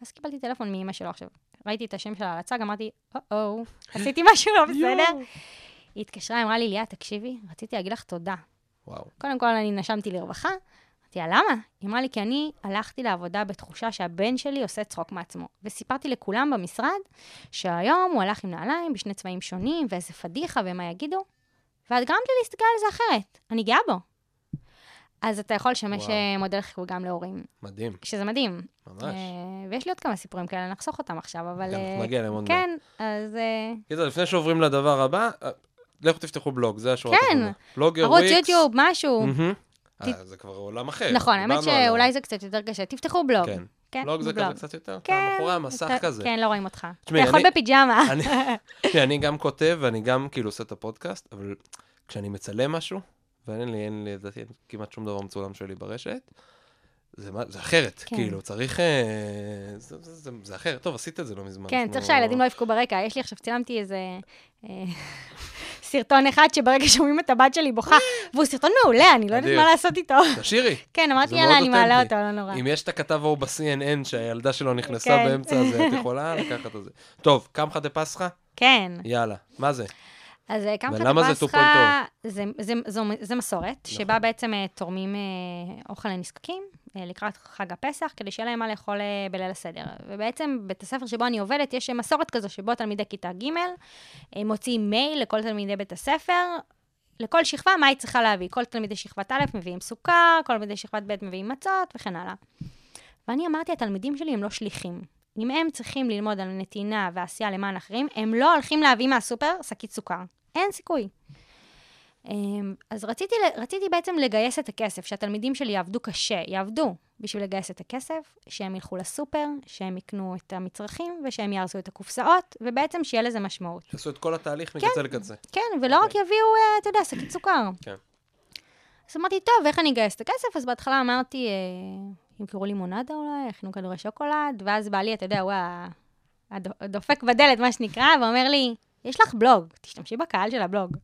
אז קיבלתי טלפון מאמא שלו עכשיו. ראיתי את השם שלה על הצג, אמרתי, או-או, עשיתי משהו לא בסדר. היא התקשרה, אמרה לי, ליה, תקשיבי, רציתי להגיד לך תודה. וואו. קודם כל, אני נשמתי לרווחה. אמרתי לה, למה? היא אמרה לי, כי אני הלכתי לעבודה בתחושה שהבן שלי עושה צחוק מעצמו. וסיפרתי לכולם במשרד שהיום הוא הלך עם נעליים בשני צבעים שונים, ואיזה פדיחה ומה יגידו. ואת גרמת לי להסתכל על זה אחרת. אני גאה בו. אז אתה יכול לשמש וואו. אה, מודל חיקוי גם להורים, מדהים, שזה מדהים. ממש. אה, ויש לי עוד כמה סיפורים כאלה, נחסוך אותם עכשיו, אבל... כן, אה, נגיע אליהם עוד מעט. כן, אז קיצר, לפני שעוברים לדבר הבא, לכו תפתחו בלוג, זה השורה כן. התחתונה. בלוגר ערוץ וויקס. יוטיוב, משהו. מהמם. ת- אה, זה כבר עולם אחר. נכון, האמת שאולי זה קצת יותר קשה. תפתחו בלוג. כן. כן, בלוג זה. כזה קצת יותר, כן, מאחורי המסך אתה- כזה. כן, לא רואים אותך. תשמעי, אתה יכול אני- בפיג'מה. אני- [laughs] תראה, אני גם כותב ואני גם כאילו עושה את הפודקאסט, אבל כשאני מצלם משהו, ואין לי, אין לי, לדעתי, כמעט שום דבר מצולם שלי ברשת, זה, מה- זה אחרת, כן. כאילו, צריך... אה, זה, זה, זה, זה אחרת. טוב, עשית את זה לא מזמן. כן, אנחנו- צריך שהילדים לא יבכו ברקע. יש לי עכשיו, צילמתי איזה אה, סרטון אחד שברגע שומעים את הבת שלי בוכה, והוא סרטון מעולה, אני לא יודעת. מה לעשות איתו. תשאירי. כן, אמרתי, יאללה, אני מעלה. אותו, לא נורא. אם יש את הכתב ההוא ב-CNN שהילדה שלו נכנסה כן. באמצע הזה, את יכולה לקחת את זה. טוב, קמחא דפסחא? כן. יאללה. מה זה? אז אה, קמחא זה דפסחא, טופון זה, זה, זו, זה מסורת, נכון. שבה בעצם אה, תורמים אה, אוכל לנזקקים אה, לקראת חג הפסח, כדי שיהיה להם מה לאכול אה, בליל הסדר. ובעצם בית הספר שבו אני עובדת, יש אה, מסורת כזו שבו תלמידי כיתה ג' אה, מוציאים מייל לכל תלמידי בית הספר, לכל שכבה מה היא צריכה להביא. כל תלמידי שכבת א' מביאים סוכר, כל תלמידי שכבת ב' מביאים מצות וכן הלאה. ואני אמרתי, התלמידים שלי הם לא שליחים. אם הם צריכים ללמוד על נתינה ועשייה למען אחרים, הם לא הולכים להביא מהסופר שקית סוכר. אין סיכוי. אמ, אז רציתי, רציתי בעצם לגייס את הכסף, שהתלמידים שלי יעבדו קשה, יעבדו בשביל לגייס את הכסף, שהם ילכו לסופר, שהם יקנו את המצרכים ושהם יארזו את הקופסאות, ובעצם שיהיה לזה משמעות. יעשו את כל התהליך כן. מקצה לקצה. כן, ולא רק יביאו, אה, אתה יודע, שקית סוכר. כן. אז אמרתי, טוב, איך אני אגייס את הכסף? אז בהתחלה אמרתי, אה, ימכרו לימונדה אולי, יכינו כדורי שוקולד, ואז בעלי, אתה יודע, הוא הדופק בדלת, מה שנקרא, ואומר לי, יש לך בלוג, תשתמשי בקהל של הבלוג.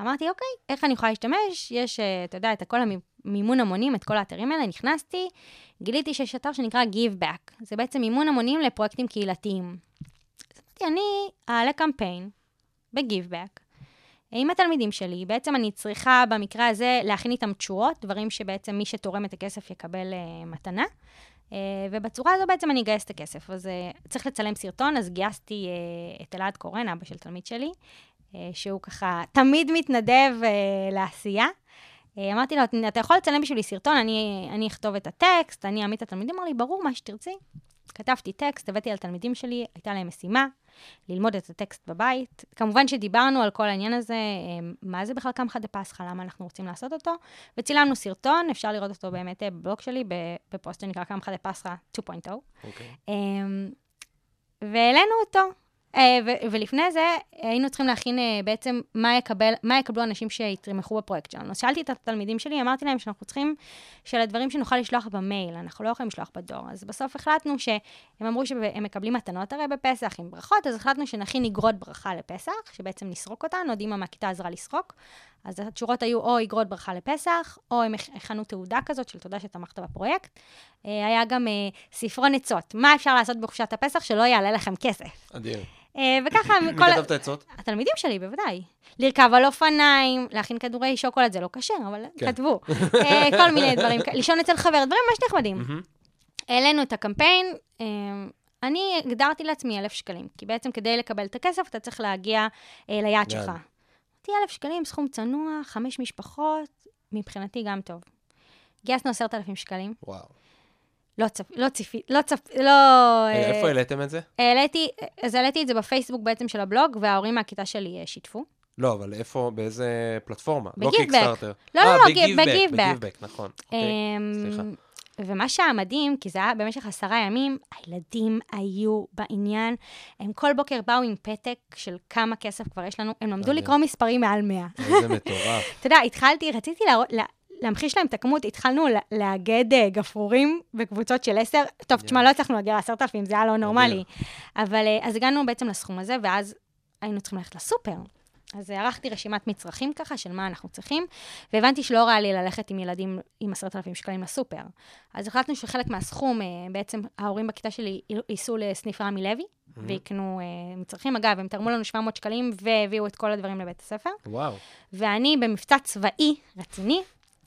אמרתי, אוקיי, איך אני יכולה להשתמש? יש, אה, אתה יודע, את כל המימון המונים, את כל האתרים האלה, נכנסתי, גיליתי שיש אתר שנקרא Give Back. זה בעצם מימון המונים לפרויקטים קהילתיים. אז אמרתי, אני אעלה קמפיין ב-Give Back. עם התלמידים שלי, בעצם אני צריכה במקרה הזה להכין איתם תשורות, דברים שבעצם מי שתורם את הכסף יקבל uh, מתנה. Uh, ובצורה הזו בעצם אני אגייס את הכסף. אז uh, צריך לצלם סרטון, אז גייסתי uh, את אלעד קורן, אבא של תלמיד שלי, שהוא ככה תמיד מתנדב לעשייה. אמרתי לו, אתה יכול לצלם בשבילי סרטון, אני, אני אכתוב את הטקסט, אני אעמיד את התלמידים, אמר לי, ברור, מה שתרצי. כתבתי טקסט, הבאתי על תלמידים שלי, הייתה להם משימה, ללמוד את הטקסט בבית. כמובן שדיברנו על כל העניין הזה, אה, מה זה בכלל קמחא דפסחא, למה אנחנו רוצים לעשות אותו, וצילמנו סרטון, אפשר לראות אותו באמת אה, בבלוג שלי, בפוסט שנקרא קמחא דפסחא 2.0. אוקיי. אמ, והעלינו אותו. אה, ולפני זה היינו צריכים להכין אה, בעצם מה, יקבל, מה יקבלו אנשים שיתרמכו בפרויקט שלנו. אז שאלתי את התלמידים שלי, אמרתי להם שאנחנו צריכים של הדברים שנוכל לשלוח במייל, אנחנו לא יכולים לשלוח בדואר. אז בסוף החלטנו שהם אמרו שהם מקבלים מתנות הרי בפסח עם ברכות, אז החלטנו שנכין אגרות ברכה לפסח, שבעצם נסרוק אותן, עוד אימא מהכיתה עזרה לסרוק. אז התשורות היו או אגרות ברכה לפסח, או הם הכנו תעודה כזאת של תודה שתמכת בפרויקט. אה, היה גם אה, ספרון עצות, מה אפשר לעשות בחופשת הפסח שלא יעלה לכם כסף. אדיר. אה, וככה, מי כל... כתב את העצות? התלמידים שלי, בוודאי. לרכב על אופניים, להכין כדורי שוקולד, זה לא כשר, אבל כן. כתבו. כל מיני דברים, לישון אצל חבר, דברים ממש נחמדים. העלינו את הקמפיין, אני הגדרתי לעצמי אלף שקלים, כי בעצם כדי לקבל את הכסף, אתה צריך להגיע ליעד יעד. שלך. אמרתי, אלף שקלים, סכום צנוע, חמש משפחות, מבחינתי גם טוב. גייסנו עשרת אלפים שקלים, וואו. לא צפ... לא ציפי... לא צפ... לא... רגע, אה, איפה העליתם את זה? העליתי, אז העליתי את זה בפייסבוק בעצם של הבלוג, וההורים מהכיתה שלי אה, שיתפו. לא, אבל איפה, באיזה פלטפורמה? לא. קיקסטארטר. לא, לא, אה, לא, בגיבבק, בגיבבק. בגיבבק, נכון. אוקיי, אמ, סליחה. ומה שהיה מדהים, כי זה היה במשך עשרה ימים, הילדים היו בעניין. הם כל בוקר באו עם פתק של כמה כסף כבר יש לנו, הם למדו. לקרוא מספרים מעל 100. איזה מטורף. [laughs] אתה יודע, התחלתי, רציתי להראות... לה- להמחיש להם את הכמות, התחלנו לאגד אה, גפרורים בקבוצות של עשר. טוב, תשמע, לא הצלחנו להגיע לעשרת אלפים, זה היה לא נורמלי. אבל אה, אז הגענו בעצם לסכום הזה, ואז היינו צריכים ללכת לסופר. אז ערכתי רשימת מצרכים ככה, של מה אנחנו צריכים, והבנתי שלא ריאלי ללכת עם ילדים עם עשרת אלפים שקלים לסופר. אז החלטנו שחלק מהסכום, אה, בעצם ההורים בכיתה שלי ייסעו לסניף רמי לוי, ויקנו אה, מצרכים. אגב, הם תרמו לנו 700 שקלים והביאו את כל הדברים לבית הספר. וואו. ואני במבצע צבאי רציני,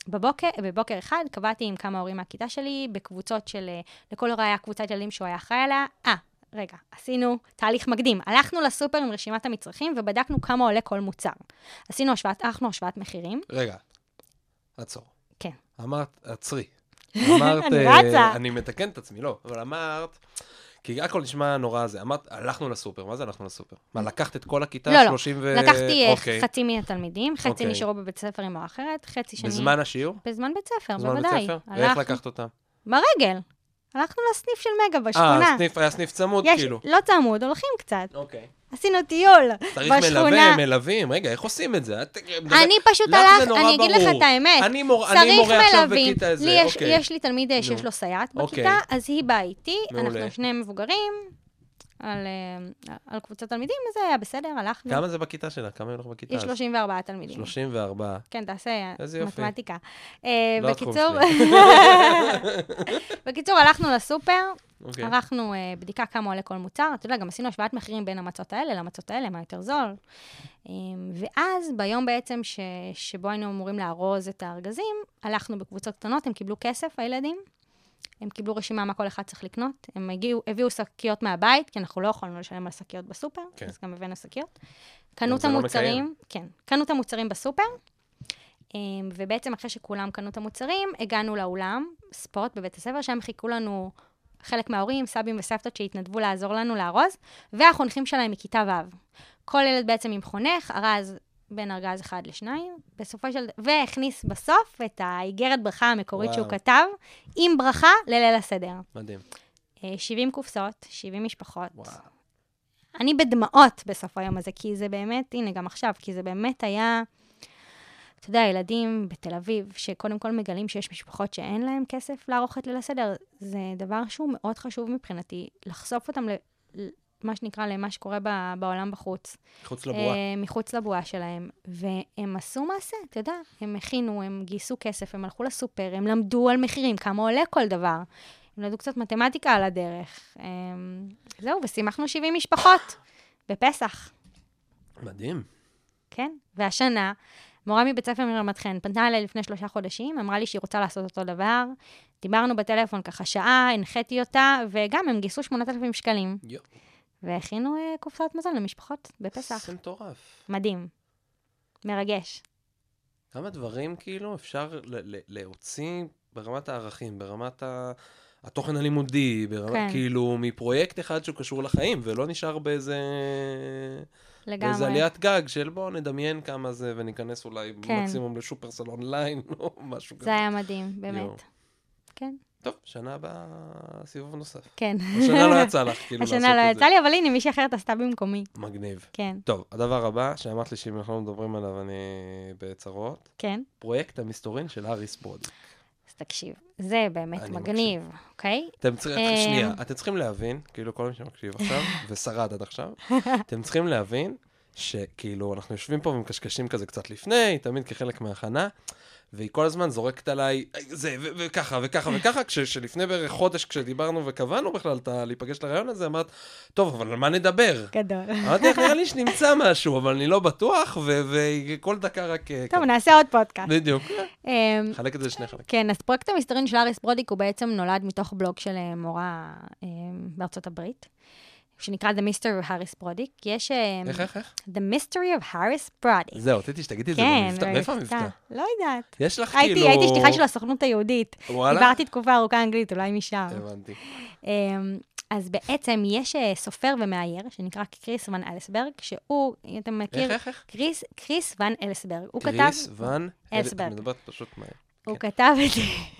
בבוקר, בבוקר אחד קבעתי עם כמה הורים מהכיתה שלי, בקבוצות של, אה, לכל הורה היה קבוצת ילדים שהוא היה אחראי עליה. אה, רגע, עשינו תהליך מקדים. הלכנו לסופר עם רשימת המצרכים ובדקנו כמה עולה כל מוצר. עשינו השוואת, ערכנו השוואת מחירים. רגע, עצור. כן. אמרת, עצרי. [laughs] אמרת, אני אה, רצה. אני מתקן את עצמי, לא, אבל אמרת, כי הכל נשמע נורא זה, אמרת, הלכנו לסופר, מה זה הלכנו לסופר? מה, לקחת את כל הכיתה, לא, לא. 30 ו... לקחתי אה, אוקיי. חצי מהתלמידים, חצי אוקיי. נשארו בבית ספר עם או אחרת, חצי שני... בזמן השיעור? בזמן בית ספר, בזמן בית בוודאי. ספר? ואיך לקחת אותם? ברגל. הלכנו לסניף של מגה בשכונה. אה, סניף- היה סניף צמוד, יש, כאילו. לא צמוד, הולכים קצת. אוקיי. עשינו טיול צריך בשכונה. מלווה, מלווים, רגע, איך עושים את זה? את- אני פשוט לך הלך, אני אגיד לך ברור. את האמת. אני מור- אני צריך מורה עכשיו. בכיתה איזה, אוקיי. יש לי תלמיד אה, שיש. לו סייעת אוקיי. בכיתה, אז היא באה איתי. אנחנו שני מבוגרים, על, אה, על קבוצת תלמידים, וזה היה בסדר, הלכנו. כמה זה בכיתה שלה? כמה היו לך בכיתה? יש אז? 34 תלמידים. 34. כן, תעשה יופי. מתמטיקה. אה, לא בקיצור, [laughs] בקיצור, הלכנו לסופר, אוקיי. ערכנו אה, בדיקה כמה עולה כל מוצר. אתה יודע, גם עשינו השוואת מחירים בין המצות האלה למצות האלה, מה יותר זול. אה, ואז, ביום בעצם ש, שבו היינו אמורים לארוז את הארגזים, הלכנו בקבוצות קטנות, הם קיבלו כסף, הילדים, הם קיבלו רשימה מה כל אחד צריך לקנות. הם הגיעו, הביאו שקיות מהבית, כי אנחנו לא יכולנו לשלם על שקיות בסופר, כן. אז גם הבאנו שקיות. קנו את לא המוצרים, כן, קנו את המוצרים בסופר, אמ, ובעצם אחרי שכולם קנו את המוצרים, הגענו לאולם ספורט בבית הספר, שם חיכו לנו חלק מההורים, סבים וסבתות שהתנדבו לעזור לנו לארוז, והחונכים שלהם מכיתה ו'. כל ילד בעצם עם חונך, ארז בין ארגז אחד לשניים, בסופו של... והכניס בסוף את האיגרת ברכה המקורית וואו. שהוא כתב, עם ברכה לליל הסדר. מדהים. אה, 70 קופסאות, 70 משפחות. וואו. אני בדמעות בסוף היום הזה, כי זה באמת, הנה, גם עכשיו, כי זה באמת היה, אתה יודע, ילדים בתל אביב, שקודם כל מגלים שיש משפחות שאין להם כסף לערוך את ליל הסדר, זה דבר שהוא מאוד חשוב מבחינתי, לחשוף אותם ל... מה שנקרא, למה שקורה ב- בעולם בחוץ. מחוץ לבועה. אה, מחוץ לבועה שלהם. והם עשו מעשה, אתה יודע, הם הכינו, הם גייסו כסף, הם הלכו לסופר, הם למדו על מחירים, כמה עולה כל דבר. הם למדו קצת מתמטיקה על הדרך. אה, זהו, ושימחנו 70 משפחות בפסח, מדהים. כן? והשנה, מורה מבית ספר מרמת חן פנתה אליי לפני שלושה חודשים, אמרה לי שהיא רוצה לעשות אותו דבר. דיברנו בטלפון ככה שעה, הנחיתי אותה, וגם הם גייסו 8,000 שקלים. יו. והכינו אה, קופסאות מזון למשפחות בפסח. זה מטורף. מדהים. מרגש. כמה דברים כאילו אפשר ל- ל- להוציא ברמת הערכים, ברמת ה... התוכן הלימודי, ברמה, כן. כאילו, מפרויקט אחד שהוא קשור לחיים, ולא נשאר באיזה... לגמרי. באיזה עליית גג של בואו נדמיין כמה זה, וניכנס אולי כן. מקסימום לשופרסל אונליין, [laughs] או משהו כזה. זה היה מדהים. באמת. כן, טוב, שנה הבאה סיבוב נוסף. כן. השנה לא יצא לך, [laughs] כאילו, לעשות את זה. השנה לא יצא לי, אבל הנה, מישהי אחרת עשתה במקומי. מגניב. כן, טוב, הדבר הבא, שאמרת לי שאם אנחנו לא מדברים עליו, אני בצרות, כן. פרויקט המסתורין של האריס ברודי. אז תקשיב, זה באמת מגניב, אוקיי? אתם צריכים, אה, שנייה, אתם צריכים להבין, כאילו כל מי שמקשיב עכשיו, [laughs] ושרד עד עכשיו, [laughs] אתם צריכים להבין שכאילו אנחנו יושבים פה ומקשקשים כזה קצת לפני, תמיד כחלק מההכנה, והיא כל הזמן זורקת עליי זה, וככה וככה וככה, כשלפני בערך חודש כשדיברנו וקבענו בכלל את להיפגש לרעיון הזה, אמרת, טוב, אבל על מה נדבר? גדול. אמרתי לך, נראה לי שנמצא משהו, אבל אני לא בטוח, וכל דקה רק... אה, טוב. נעשה עוד פודקאסט. בדיוק. אמ, חלק את זה לשני חלקים. כן, אז פרויקט המסתורין של אריס ברודיק הוא בעצם נולד מתוך בלוג של אה, מורה אה, בארצות הברית, שנקרא The Mystery of Harris Brodick. יש... אה, איך, איך, איך? The Mystery of Harris Brodick. זהו, רציתי שתגידי את זה כן, במבטא. מאיפה המבטא? לא יודעת. יש לך כאילו... הייתי שליחה של הסוכנות היהודית. וואלה? דיברתי תקופה ארוכה אנגלית, אולי משם. הבנתי. אמ, אז בעצם יש אה, סופר ומאייר, שנקרא קריס ון אלסברג, שהוא, אם אתה מכיר, איך, איך? קריס, קריס ון אלסברג. הוא כתב, קריס ון אלסברג. מדברת פשוט מהר. הוא כן. כתב את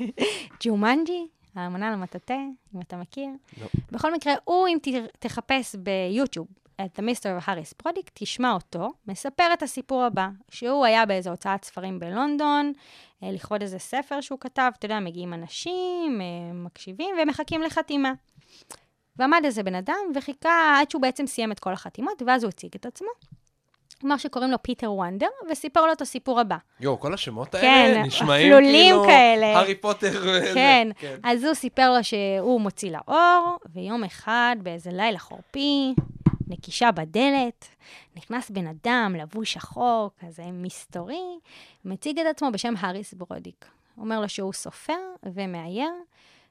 [laughs] ג'ומנג'י, האלמנה והמטאטא, אם אתה מכיר. לא. בכל מקרה, הוא, אם ת- תחפש ביוטיוב את ה Mysteries of Harris Burdick, תשמע אותו, מספר את הסיפור הבא, שהוא היה באיזו הוצאת ספרים בלונדון, אה, לכבוד איזה ספר שהוא כתב, אתה יודע, מגיעים אנשים, אה, מקשיבים ומחכים לחתימה. ועמד איזה בן אדם וחיכה עד שהוא בעצם סיים את כל החתימות, ואז הוא הציג את עצמו. אמר שקוראים לו פיטר וונדר, וסיפר לו את הסיפור הבא. יואו, כל השמות כן, האלה נשמעים אפלולים כאילו... כאלה. הארי פוטר וזה. כן, אז הוא סיפר לו שהוא מוציא לאור, ויום אחד, באיזה לילה חורפי, נקישה בדלת, נכנס בן אדם, לבוש שחור, כזה מסתורי, מציג את עצמו בשם האריס ברודיק. אומר לו שהוא סופר ומאייר,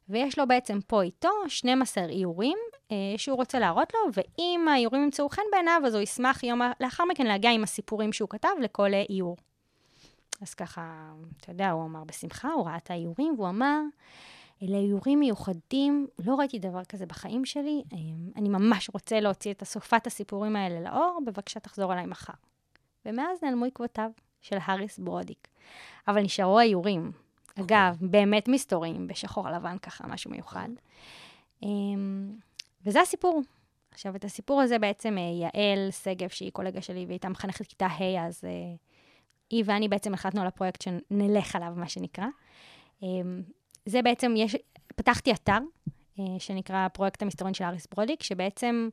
ויש לו בעצם פה איתו 12 איורים שהוא רוצה להראות לו, ואם האיורים ימצאו חן בעיניו, אז הוא ישמח יום לאחר מכן להגיע עם הסיפורים שהוא כתב לכל אה, איור. אז ככה, אתה יודע, הוא אמר בשמחה, הוא ראה את האיורים, והוא אמר, אלה איורים מיוחדים, לא ראיתי דבר כזה בחיים שלי, אה, אני ממש רוצה להוציא את אסופת הסיפורים האלה לאור, בבקשה תחזור אליי מחר. ומאז נעלמו עקבותיו של האריס ברודיק. אבל נשארו האיורים. אגב, באמת מסתוריים, בשחור לבן ככה, משהו מיוחד. וזה הסיפור. עכשיו, את הסיפור הזה בעצם אה, יעל שגב, שהיא קולגה שלי, והייתה מחנכת כיתה ה', אז אה, היא ואני בעצם החלטנו על הפרויקט שנלך עליו, מה שנקרא. אמ, זה בעצם, יש, פתחתי אתר, אה, שנקרא פרויקט המסתורין של אריס ברודיק, שבעצם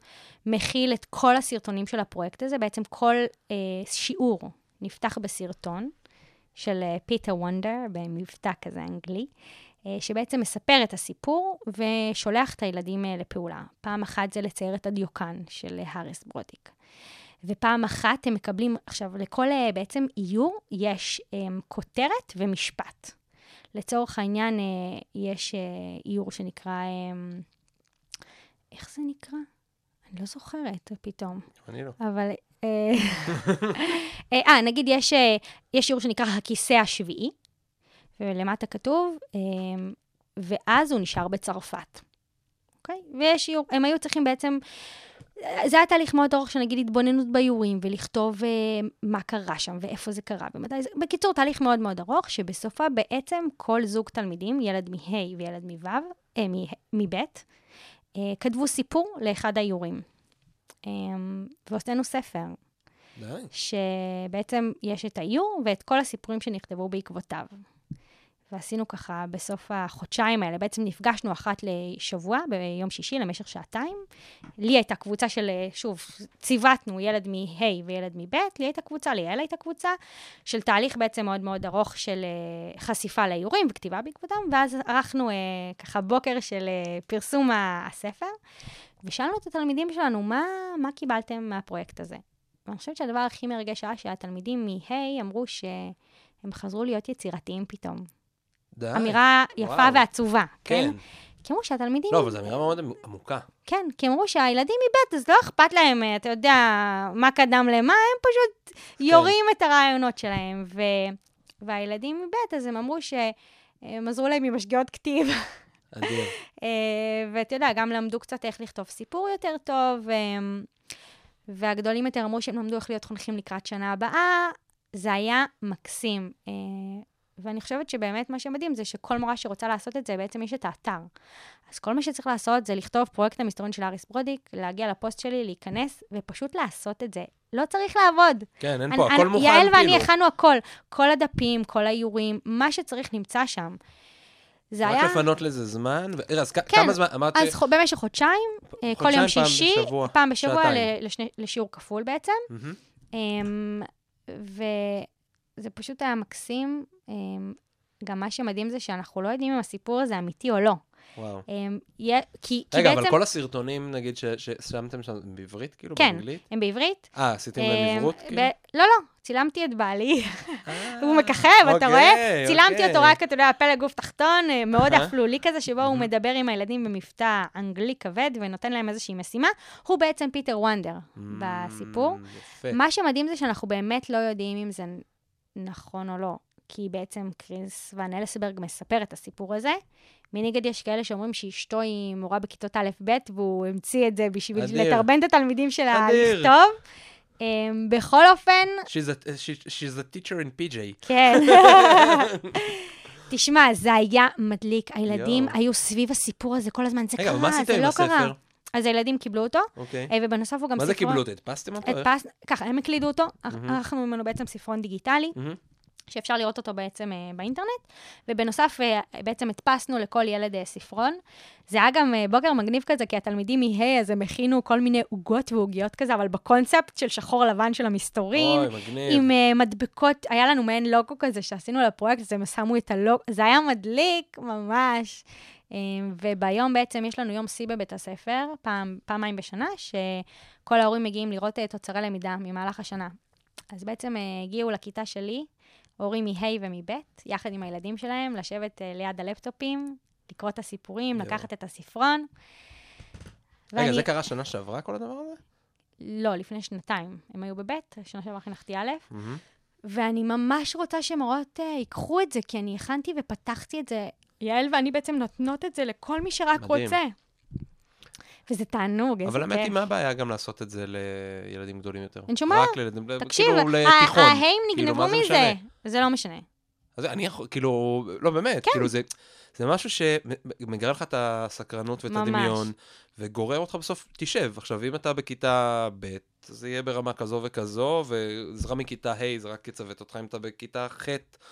מכיל את כל הסרטונים של הפרויקט הזה, בעצם כל אה, שיעור נפתח בסרטון של פיטר וונדר, במבטא כזה אנגלי, שבעצם מספר את הסיפור ושולח את הילדים אה, לפעולה. פעם אחת זה לצייר את הדיוקן של אה, האריס ברודיק. ופעם אחת הם מקבלים, עכשיו, לכל אה, בעצם איור יש um, כותרת ומשפט. לצורך העניין, אה, יש אה, איור שנקרא, אה, איך זה נקרא? אני לא זוכרת פתאום. אני לא. אבל... אה, אה, [laughs] אה, נגיד יש, אה, יש שיעור שנקרא הכיסא השביעי, ולמטה כתוב, אה, ואז הוא נשאר בצרפת. אוקיי? ויש שיעור, הם היו צריכים בעצם, זה היה תהליך מאוד ארוך של נגיד התבוננות באיורים, ולכתוב אה, מה קרה שם, ואיפה זה קרה, ומתי זה... בקיצור, תהליך מאוד מאוד ארוך, שבסופה בעצם כל זוג תלמידים, ילד מ-ה' וילד מו', אה, מב', אה, כתבו סיפור לאחד האיורים. אה, והוצאנו ספר, די. שבעצם יש את האיור ואת כל הסיפורים שנכתבו בעקבותיו. ועשינו ככה בסוף החודשיים האלה, בעצם נפגשנו אחת לשבוע, ביום שישי, למשך שעתיים. לי הייתה קבוצה של, שוב, ציוותנו ילד מ-ה' וילד מ-ב', לי הייתה קבוצה, ליאל הייתה קבוצה, של תהליך בעצם מאוד מאוד ארוך של אה, חשיפה לאיורים וכתיבה בעקבותם, ואז ערכנו אה, ככה בוקר של אה, פרסום הספר, ושאלנו את התלמידים שלנו, מה, מה קיבלתם מהפרויקט הזה? ואני חושבת שהדבר הכי מרגש היה שהתלמידים מ-ה' אמרו שהם חזרו להיות יצירתיים פתאום. די. אמירה יפה וואו. ועצובה, כן? כן. כי אמרו שהתלמידים... לא, אבל זו אמירה מאוד עמוקה. כן, כי אמרו שהילדים מבית, אז לא אכפת להם, אה, אתה יודע, מה קדם למה, הם פשוט יורים את הרעיונות שלהם. ו... והילדים מבית, אז הם אמרו שהם עזרו להם עם משגיאות כתיב. אדיר. [laughs] אה, ואתה יודע, גם למדו קצת איך לכתוב סיפור יותר טוב, ו... והגדולים יותר אמרו שהם למדו איך להיות חונכים לקראת שנה הבאה. זה היה מקסים. ואני חושבת שבאמת מה שמדהים זה שכל מורה שרוצה לעשות את זה, בעצם יש את האתר. אז כל מה שצריך לעשות זה לכתוב פרויקט המסתורין של אריס ברודיק, להגיע לפוסט שלי, להיכנס, ופשוט לעשות את זה. לא צריך לעבוד. כן, אין אני- פה, הכל אני- מוכן, יעל ואני כאילו. הכנו הכל. כל הדפים, כל האיורים, מה שצריך נמצא שם. זה רק היה... לפנות לזה זמן. ו- אז כן, כמה זמן? אמרת... אז חו- במשך חודשיים, אה, כל חודשיים, יום פעם שישי, בשבוע, פעם בשבוע. ל- לשני- לשיעור כפול בעצם. מהמם. אמ, וזה פשוט היה מקסים. אמ, גם מה שמדהים זה שאנחנו לא יודעים אם הסיפור הזה אמיתי או לא. וואו. אמ, יה- כי כי רגע, בעצם... אבל כל הסרטונים, נגיד, ש- ששמתם שם הם בעברית, כאילו, כן, באנגלית? הם בעברית. אה, עשיתם להם אמ, עברות, ב- כאילו? לא, לא, צילמתי את בעלי. אה, הוא מככב, אתה אוקיי, רואה? צילמתי אוקיי. אותו רק, אתה יודע, פלג גוף תחתון, אה, מאוד. אפלולי כזה, שבו הוא מדבר עם הילדים במבטא אנגלי כבד ונותן להם איזושהי משימה. הוא בעצם פיטר וונדר בסיפור. Mm, יפה. מה שמדהים זה שאנחנו באמת לא יודעים אם זה נכון או לא, כי בעצם קריס ון אלסברג מספר את הסיפור הזה. מנגד יש כאלה שאומרים שאשתו היא מורה בכיתות א'-ב', והוא המציא את זה בשביל. לטרבן את התלמידים שלה. לכתוב. Um, בכל אופן, She's a- she- She's a teacher in PJ. כן. [laughs] תשמע, זה היה מדליק. הילדים יואו. היו סביב הסיפור הזה כל הזמן, זה רגע, מה קרה, עשיתם זה עם לא קרה. הספר? אז הילדים קיבלו אותו, אוקיי. אה, ובנוסף הוא גם מה זה ספרון... קיבלו אותו? הדפסתם אותו? הדפס, ככה, הם הקלידו אותו, מהמם. ערכנו ממנו בעצם ספרון דיגיטלי, מהמם. שאפשר לראות אותו בעצם אה, באינטרנט, ובנוסף אה, בעצם הדפסנו לכל ילד אה, ספרון. זה היה גם אה, בוקר מגניב כזה, כי התלמידים מ-ה' אז הם הכינו כל מיני עוגות ועוגיות כזה, אבל בקונספט של שחור לבן של המסתורים. אוי, מגניב. עם uh, מדבקות, היה לנו מעין לוגו כזה שעשינו לפרויקט, אז הם שמו את הלוגו, זה היה מדליק ממש. Um, וביום בעצם יש לנו יום שיא בבית הספר, פעם, פעמיים בשנה, שכל ההורים מגיעים לראות uh, תוצרי למידה ממהלך השנה. אז בעצם uh, הגיעו לכיתה שלי, הורים מ-ה' ומב', יחד עם הילדים שלהם, לשבת uh, ליד הלפטופים, לקרוא את הסיפורים, יואו. לקחת את הספרון. רגע, ואני- זה קרה שנה שעברה, כל הדבר הזה? לא, לפני שנתיים. הם היו בב', שנה שעברה חינכתי א', מהמם. ואני ממש רוצה שמורות uh, ייקחו את זה, כי אני הכנתי ופתחתי את זה. יעל ואני בעצם נותנות את זה לכל מי שרק מדהים. רוצה. וזה תענוג, איזה אבל כיף. האמת היא, מה הבעיה גם לעשות את זה לילדים גדולים יותר? אין שום בעיה. רק לילדים, תקשיב, כאילו לתיכון. ההיים כאילו, נגנבו מזה. זה לא משנה. אז אני יכול, כאילו, לא באמת, כן. כאילו זה, זה משהו שמגרה לך את הסקרנות ואת ממש. הדמיון, וגורר אותך בסוף, תשב. עכשיו, אם אתה בכיתה ב', זה יהיה ברמה כזו וכזו, ועזרה מכיתה ה' זה רק יצוות אותך, אם אתה בכיתה ח',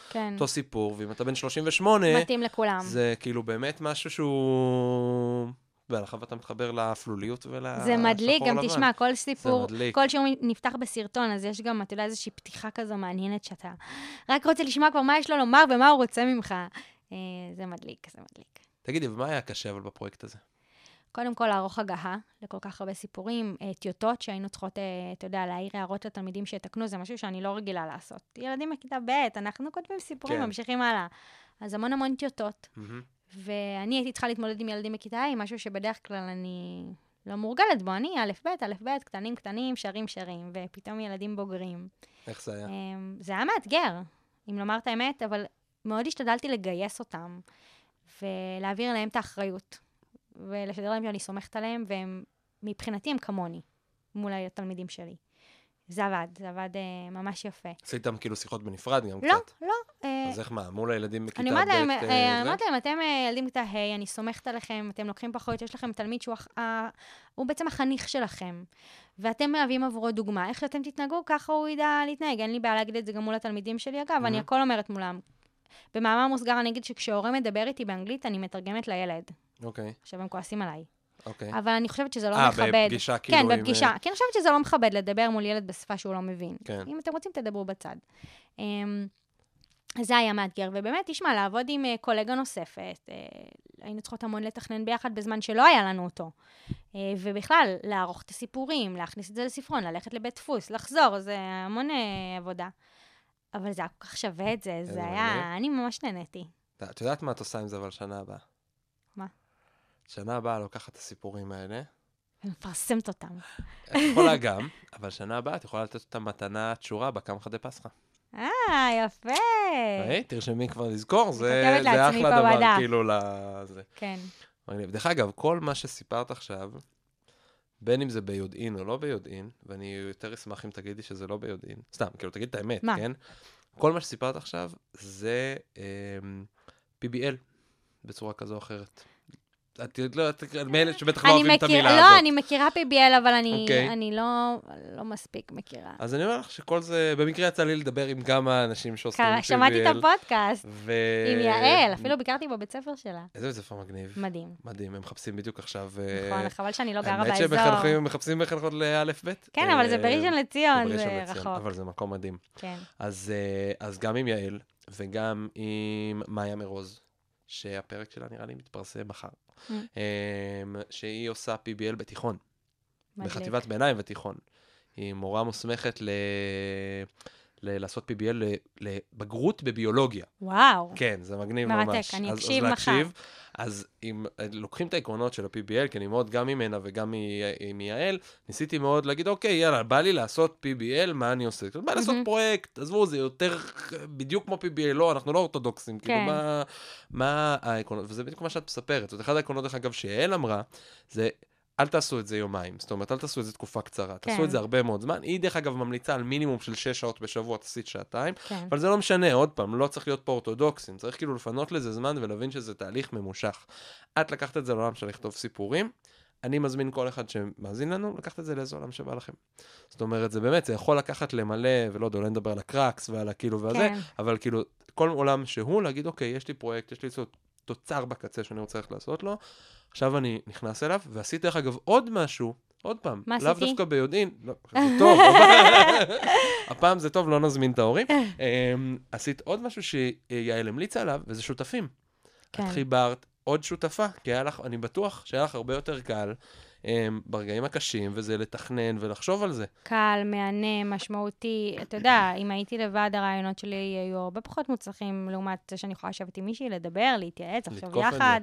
כן, אותו סיפור, ואם אתה בן 38, מתאים לכולם. זה כאילו באמת משהו שהוא... בהלכה ואתה מתחבר לאפלוליות ולשחור זה מדליק, גם לבן. תשמע, כל סיפור. כל שיעור נפתח בסרטון, אז יש גם, אתה יודע, איזושהי פתיחה כזו מעניינת שאתה רק רוצה לשמוע כבר מה יש לו לומר ומה הוא רוצה ממך. אה, זה מדליק, זה מדליק. תגידי, ומה היה קשה אבל בפרויקט הזה? קודם כל, לערוך הגהה לכל כך הרבה סיפורים, אה, טיוטות שהיינו צריכות, אה, אתה יודע, להעיר הערות לתלמידים שיתקנו, זה משהו שאני לא רגילה לעשות. ילדים בכיתה ב', אנחנו כותבים סיפורים, כן. ממשיכים הלאה. אז המון המון טיוטות. מהמם. ואני הייתי צריכה להתמודד עם ילדים בכיתה ה', משהו שבדרך כלל אני לא מורגלת בו. אני א', ב', א', ב', קטנים קטנים, שרים שרים, ופתאום ילדים בוגרים. איך זה היה? אמ, זה היה מאתגר, אם לומר את האמת, אבל מאוד השתדלתי לגייס אותם, ולהעביר להם את האחריות, ולשדר להם שאני סומכת עליהם, והם, מבחינתי הם כמוני, מול התלמידים שלי. זה עבד, זה עבד אה, ממש יפה. עשיתם כאילו שיחות בנפרד גם לא, קצת. לא. אה, אז איך מה, מול הילדים בכיתה ב'? אני אומרת להם, אה, אה, אומרת להם, אתם אה, ילדים בכיתה ה', אני סומכת עליכם, אתם לוקחים פחות, יש לכם תלמיד שהוא בעצם החניך שלכם, ואתם מהווים עבורו דוגמה. איך שאתם תתנהגו, ככה הוא ידע להתנהג. אין לי בעיה להגיד את זה גם מול התלמידים שלי, אגב, אני. הכל אומרת מולם. במאמר מוסגר אני אגיד שכשהורה מדבר איתי באנגלית, אני מתרגמת לילד. אוקיי, עכשיו, הם כועסים עליי. אוקיי. אבל אני חושבת שזה לא אה, מכבד. בפגישה כאילו כן, בפגישה. אה, כי אני חושבת שזה לא מכבד לדבר מול ילד בשפה שהוא לא מבין. כן. אם אתם רוצים, תדברו בצד. זה היה מאתגר, ובאמת, תשמע, לעבוד עם אה, קולגה נוספת, אה, היינו צריכות המון לתכנן ביחד בזמן שלא היה לנו אותו. אה, ובכלל, לערוך את הסיפורים, להכניס את זה לספרון, ללכת לבית דפוס, לחזור, זה המון אה, עבודה. אבל זה היה כל כך שווה את זה, זה. היה, אני ממש נהניתי. את יודעת מה את עושה עם זה אבל שנה הבאה? מה? שנה הבאה לוקחת את הסיפורים האלה. ומפרסמת אותם. את יכולה [laughs] גם, אבל שנה הבאה את יכולה לתת אותם מתנה תשורה בקמחא דפסחא. אה, יפה. היי, תרשמי כבר לזכור, זה זה אחלה דבר, בדף. כאילו, לזה. כן. מגניב. דרך אגב, כל מה שסיפרת עכשיו, בין אם זה ביודעין או לא ביודעין, ואני יותר אשמח אם תגידי שזה לא ביודעין, סתם, כאילו, תגיד את האמת, מה? כן? כל מה שסיפרת עכשיו זה אמ, PBL, בצורה כזו או אחרת. את יודעת, לא, את מאלה שבטח לא אוהבים את המילה לא, הזאת. אני מכירה PBL, אבל אני אוקיי. אני לא לא מספיק מכירה. אז אני אומר לך שכל זה, במקרה יצא לי לדבר עם כמה אנשים שעושים PBL. שמעתי את הפודקאסט ו... עם יעל, אפילו ביקרתי בבית ספר שלה. איזה בית ספר מגניב. מדהים. מדהים, הם מחפשים בדיוק עכשיו... אה, נכון, חבל שאני לא גרה האמת באזור. שמחנכים, מחפשים מחנכות לאלף-בית. כן, אבל זה בראשון לציון, זה רחוק. אבל זה מקום מדהים. כן. אז, אה, אז גם עם יעל וגם עם מאיה מרוז, שהפרק שלה נראה לי מתפרסם מחר, Mm. אמ, שהיא עושה PBL בתיכון, מדליק. בחטיבת ביניים ותיכון. היא מורה מוסמכת ל... לעשות PBL. לבגרות בביולוגיה. וואו. כן, זה מגניב מרתק, ממש. אני אז, אקשיב אז מחר. להקשיב, אז אם אה, לוקחים את העקרונות של ה-PBL, כי אני מאוד גם ממנה וגם מ- מיעל, ניסיתי מאוד להגיד, אוקיי, יאללה, בא לי לעשות PBL, מה אני עושה? בא לעשות מהמם. פרויקט, עזבו, זה יותר בדיוק כמו PBL, לא, אנחנו לא אורתודוקסים, כאילו, כן. מה, מה העקרונות? וזה בדיוק מה שאת מספרת. זאת אחד העקרונות, דרך אגב, שיעל אמרה, זה... אל תעשו את זה יומיים, זאת אומרת, אל תעשו את זה תקופה קצרה, תעשו כן. את זה הרבה מאוד זמן. היא, דרך אגב, ממליצה על מינימום של 6 שעות בשבוע, תעשית שעתיים, כן. אבל זה לא משנה, עוד פעם, לא צריך להיות פה אורתודוקסים, צריך כאילו לפנות לזה זמן ולהבין שזה תהליך ממושך. את לקחת את זה לעולם של לכתוב סיפורים, אני מזמין כל אחד שמאזין לנו, לקחת את זה לאיזה עולם שבא לכם. זאת אומרת, זה באמת, זה יכול לקחת למלא, ולא יודע, אולי נדבר על הקרקס ועל הכאילו והזה, כן. אבל כאילו, כל עולם שהוא, להגיד, אוקיי, יש לי פרויקט, יש לי תוצר בקצה שאני רוצה ללכת לעשות לו, עכשיו אני נכנס אליו, ועשיתי, דרך אגב, עוד משהו, עוד פעם, לאו? דווקא ביודעין, לא, זה [laughs] טוב, [laughs] הפעם זה טוב, לא נזמין את ההורים. [laughs] אמ, עשית עוד משהו שיעל המליצה עליו, וזה שותפים. כן. את חיברת עוד שותפה, כי היה לך, אני בטוח שהיה לך הרבה יותר קל ברגעים הקשים, וזה לתכנן ולחשוב על זה. קל, מהנה, משמעותי. אתה יודע, אם הייתי לבד, הרעיונות שלי היו הרבה פחות מוצלחים לעומת זה שאני יכולה לשבת עם מישהי, לדבר, להתייעץ, לחשוב את יחד.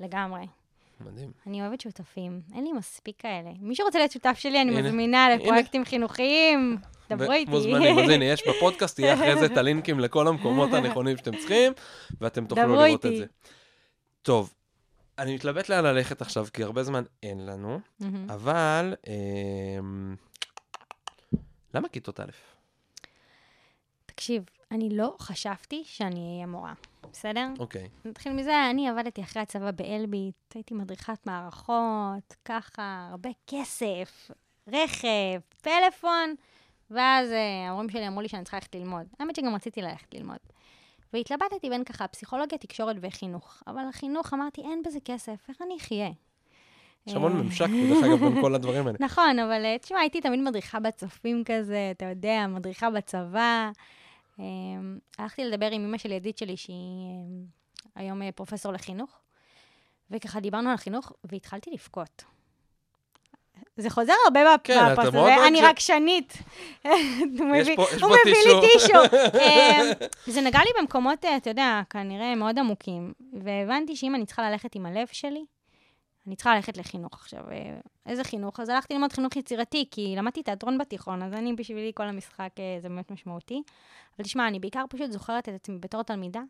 לגמרי. מדהים. אני אוהבת שותפים, אין לי מספיק כאלה. מי שרוצה להיות שותף שלי, אני הנה, מזמינה הנה. לפרויקטים חינוכיים. דברו איתי. מוזמנים. אז הנה, [laughs] יש בפודקאסט, יהיה אחרי זה את הלינקים לכל המקומות הנכונים שאתם צריכים, ואתם תוכלו לראות את איתי. זה. טוב, אני מתלבט לאן ללכת עכשיו, כי הרבה זמן אין לנו. אבל... אמ, למה כיתות א'? תקשיב, אני לא חשבתי שאני אהיה מורה, בסדר? אוקיי. נתחיל מזה, אני עבדתי אחרי הצבא באלביט, הייתי מדריכת מערכות, ככה, הרבה כסף, רכב, פלאפון, ואז אה, ההורים שלי אמרו לי שאני צריכה ללכת ללמוד. האמת שגם רציתי ללכת ללמוד. והתלבטתי בין ככה פסיכולוגיה, תקשורת וחינוך. אבל החינוך, אמרתי, אין בזה כסף, איך אני אחיה? יש המון אה, ממשק, דרך אגב, בין כל הדברים האלה. [laughs] נכון, אבל אה, תשמע, הייתי תמיד מדריכה בצופים כזה, אתה יודע, מדריכה בצבא. אה, הלכתי לדבר עם אמא של ידיד שלי, שהיא היום פרופסור לחינוך, וככה דיברנו על חינוך, והתחלתי לבכות. זה חוזר הרבה בפ- כן, הזה, אני ש- רגשנית. [laughs] הוא מביא. לי טישו. [laughs] אה, זה נגע לי במקומות, אה, אתה יודע, כנראה מאוד עמוקים, והבנתי שאם אני צריכה ללכת עם הלב שלי, אני צריכה ללכת לחינוך עכשיו. אה, איזה חינוך? אז הלכתי ללמוד חינוך יצירתי, כי למדתי תיאטרון בתיכון, אז אני, בשבילי כל המשחק אה, זה באמת משמעותי. אבל תשמע, אני בעיקר פשוט זוכרת את עצמי בתור תלמידה,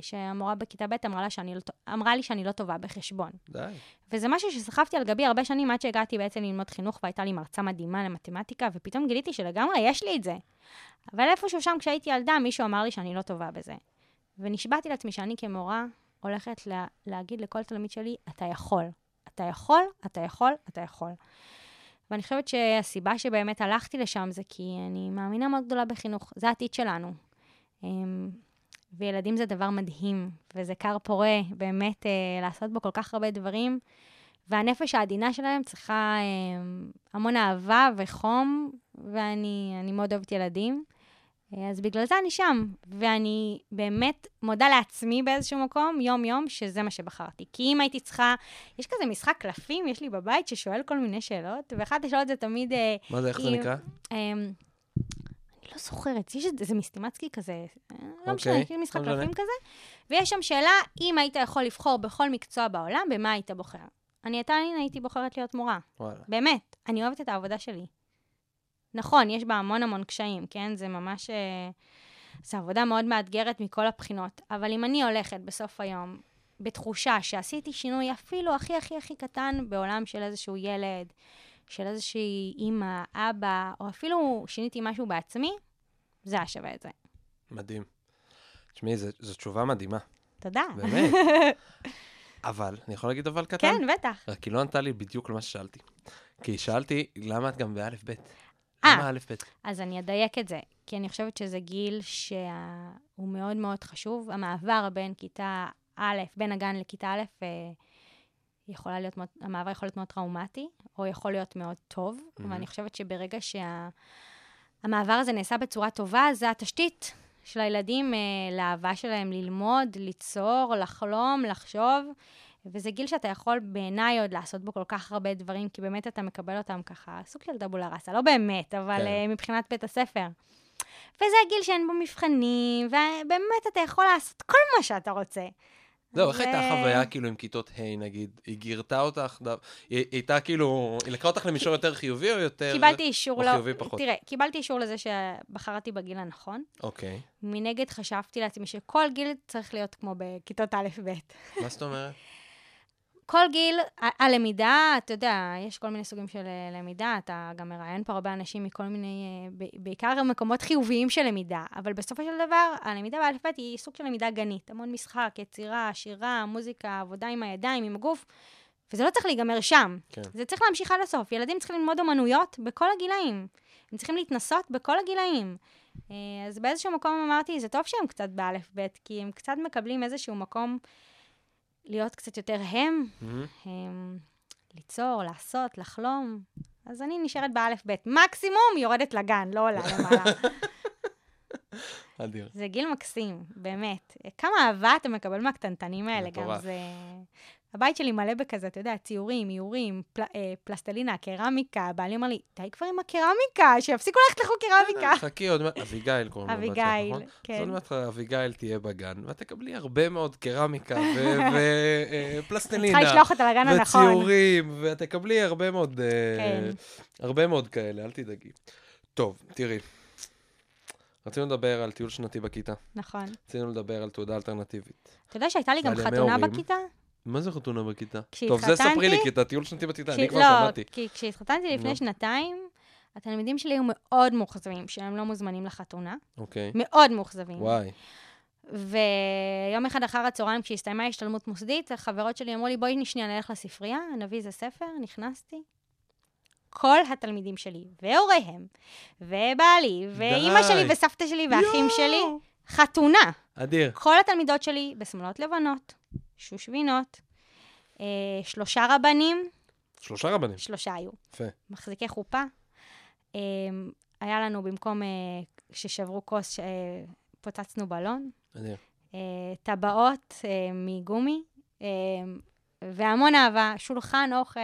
שהמורה בכיתה ב' אמרה, לה שאני לא, אמרה לי שאני לא טובה בחשבון. די. וזה משהו שסחבתי על גבי הרבה שנים עד שהגעתי בעצם ללמוד חינוך, והייתה לי מרצה מדהימה למתמטיקה, ופתאום גיליתי שלגמרי יש לי את זה. אבל איפשהו שם, כשהייתי ילדה, מישהו אמר לי שאני לא טובה בזה. ונשבעתי לעצמי שאני כמורה הולכת לה, להגיד לכל תלמיד שלי, אתה יכול. אתה יכול, אתה יכול, אתה יכול. ואני חושבת שהסיבה שבאמת הלכתי לשם זה כי אני מאמינה מאוד גדולה בחינוך. זה העתיד שלנו. וילדים זה דבר מדהים, וזה כר פורה, באמת, אה, לעשות בו כל כך הרבה דברים. והנפש העדינה שלהם צריכה אה, המון אהבה וחום, ואני אני מאוד אוהבת ילדים. אה, אז בגלל זה אני שם, ואני באמת מודה לעצמי באיזשהו מקום, יום-יום, שזה מה שבחרתי. כי אם הייתי צריכה, יש כזה משחק קלפים, יש לי בבית, ששואל כל מיני שאלות, ואחת השאלות זה תמיד... אה, מה זה, איך זה היא- נקרא? אני לא זוכרת, יש איזה מיסטימצקי כזה, אה, לא משנה, לי משחק לא. קלפים כזה, ויש שם שאלה, אם היית יכול לבחור בכל מקצוע בעולם, במה היית בוחר? אני עדיין הייתי בוחרת להיות מורה, וואלה. באמת, אני אוהבת את העבודה שלי. נכון, יש בה המון המון קשיים, כן? זה ממש... אה, זו עבודה מאוד מאתגרת מכל הבחינות, אבל אם אני הולכת בסוף היום בתחושה שעשיתי שינוי אפילו הכי הכי הכי קטן בעולם של איזשהו ילד, של איזושהי אימא, אבא, או אפילו שיניתי משהו בעצמי, זה היה שווה את זה. מדהים. תשמעי, זו- תשובה מדהימה, תודה. באמת. [laughs] אבל, אני יכול להגיד אבל קטן? כן, בטח. רק היא לא ענתה לי בדיוק למה ששאלתי. כי שאלתי, למה את גם באלף בית? אה. למה אלף בית? אז אני אדייק את זה, כי אני חושבת שזה גיל שהוא מאוד מאוד חשוב. המעבר בין כיתה א', בין הגן לכיתה א', אה, יכולה להיות מאוד, המעבר יכול להיות מאוד טראומטי, או יכול להיות מאוד טוב, Mhm. ואני חושבת שברגע שהמעבר הזה נעשה בצורה טובה, זה התשתית של הילדים אה, לאהבה שלהם ללמוד, ליצור, לחלום, לחשוב. וזה גיל שאתה יכול בעיניי עוד לעשות בו כל כך הרבה דברים, כי באמת אתה מקבל אותם ככה, סוג של טבולה ראסה, לא באמת, אבל כן. כן. מבחינת בית הספר. וזה הגיל שאין בו מבחנים, ובאמת אתה יכול לעשות כל מה שאתה רוצה. זהו, איך הייתה החוויה כאילו עם כיתות ה' נגיד? היא גירתה אותך? היא הייתה כאילו, היא לקחה אותך למישור יותר חיובי או יותר... קיבלתי אישור, או לא, חיובי פחות? תראה, קיבלתי אישור לזה שבחרתי בגיל הנכון. אוקיי. מנגד חשבתי לעצמי שכל גיל צריך להיות כמו בכיתות א'-ב'. מה זאת אומרת? כל גיל, הלמידה, אתה יודע, יש כל מיני סוגים של אה, למידה, אתה גם מראיין פה הרבה אנשים מכל מיני, אה, בעיקר מקומות חיוביים של למידה, אבל בסופו של דבר, הלמידה באלף-בית היא סוג של למידה גנית, המון משחק, יצירה, שירה, מוזיקה, עבודה עם הידיים, עם הגוף, וזה לא צריך להיגמר שם. כן. זה צריך להמשיך עד הסוף. ילדים צריכים ללמוד אומנויות בכל הגילאים. הם צריכים להתנסות בכל הגילאים. אה, אז באיזשהו מקום אמרתי, זה טוב שהם קצת באלף-בית, כי הם קצת מקבלים איזשהו מקום להיות קצת יותר הם, מהמם. הם, ליצור, לעשות, לחלום. אז אני נשארת באלף-בית. מקסימום יורדת לגן, לא עולה למעלה. [laughs] אדיר. זה גיל מקסים, באמת. כמה אהבה אתה מקבל מהקטנטנים האלה, גם. זה... הבית שלי מלא בכזה, אתה יודע, ציורים, איורים, פל... אה, פלסטלינה, קרמיקה. בעלי אומר לי, די כבר עם הקרמיקה, שיפסיקו ללכת לחוג קרמיקה. חכי עוד מעט, אביגיל קוראים לבת שלך, אביגיל, נכון? אז כן. עוד מעט אביגיל תהיה בגן, ואת תקבלי הרבה מאוד קרמיקה ופלסטלינה. [laughs] צריכה לשלוח אותה לגן הנכון. וציורים, ואת תקבלי הרבה מאוד, אה, כן. הרבה מאוד כאלה, אל תדאגי. טוב, תראי, רצינו לדבר על טיול שנתי בכיתה, נכון. רצינו לדבר על תעודה אלטרנטיבית. אתה יודע שהייתה לי גם חתונה. בכיתה? מה זה חתונה בכיתה? טוב, זה ספרי לי, כי את הטיול שנתי בכיתה, אני כבר לא, שמעתי. כי כשהתחתנתי לפני. שנתיים, התלמידים שלי היו מאוד מאוכזבים שהם לא מוזמנים לחתונה. אוקיי. מאוד מאוכזבים. וואי, ויום אחד אחר הצהריים, כשהסתיימה השתלמות מוסדית, החברות שלי אמרו לי, בואי שנייה נלך לספרייה, נביא איזה ספר, נכנסתי. כל התלמידים שלי, והוריהם, ובעלי, ואימא. שלי, וסבתא שלי, ואחים יואו. שלי, חתונה. אדיר. כל התלמידות שלי בשמלות לבנות, שושבינות, אה, שלושה רבנים, שלושה רבנים. שלושה היו. יפה. מחזיקי חופה. אה, היה לנו במקום אה, ששברו כוס, אה, פוצצנו בלון. אדיר. אה, טבעות אה, מגומי, אה, והמון אהבה, שולחן אוכל.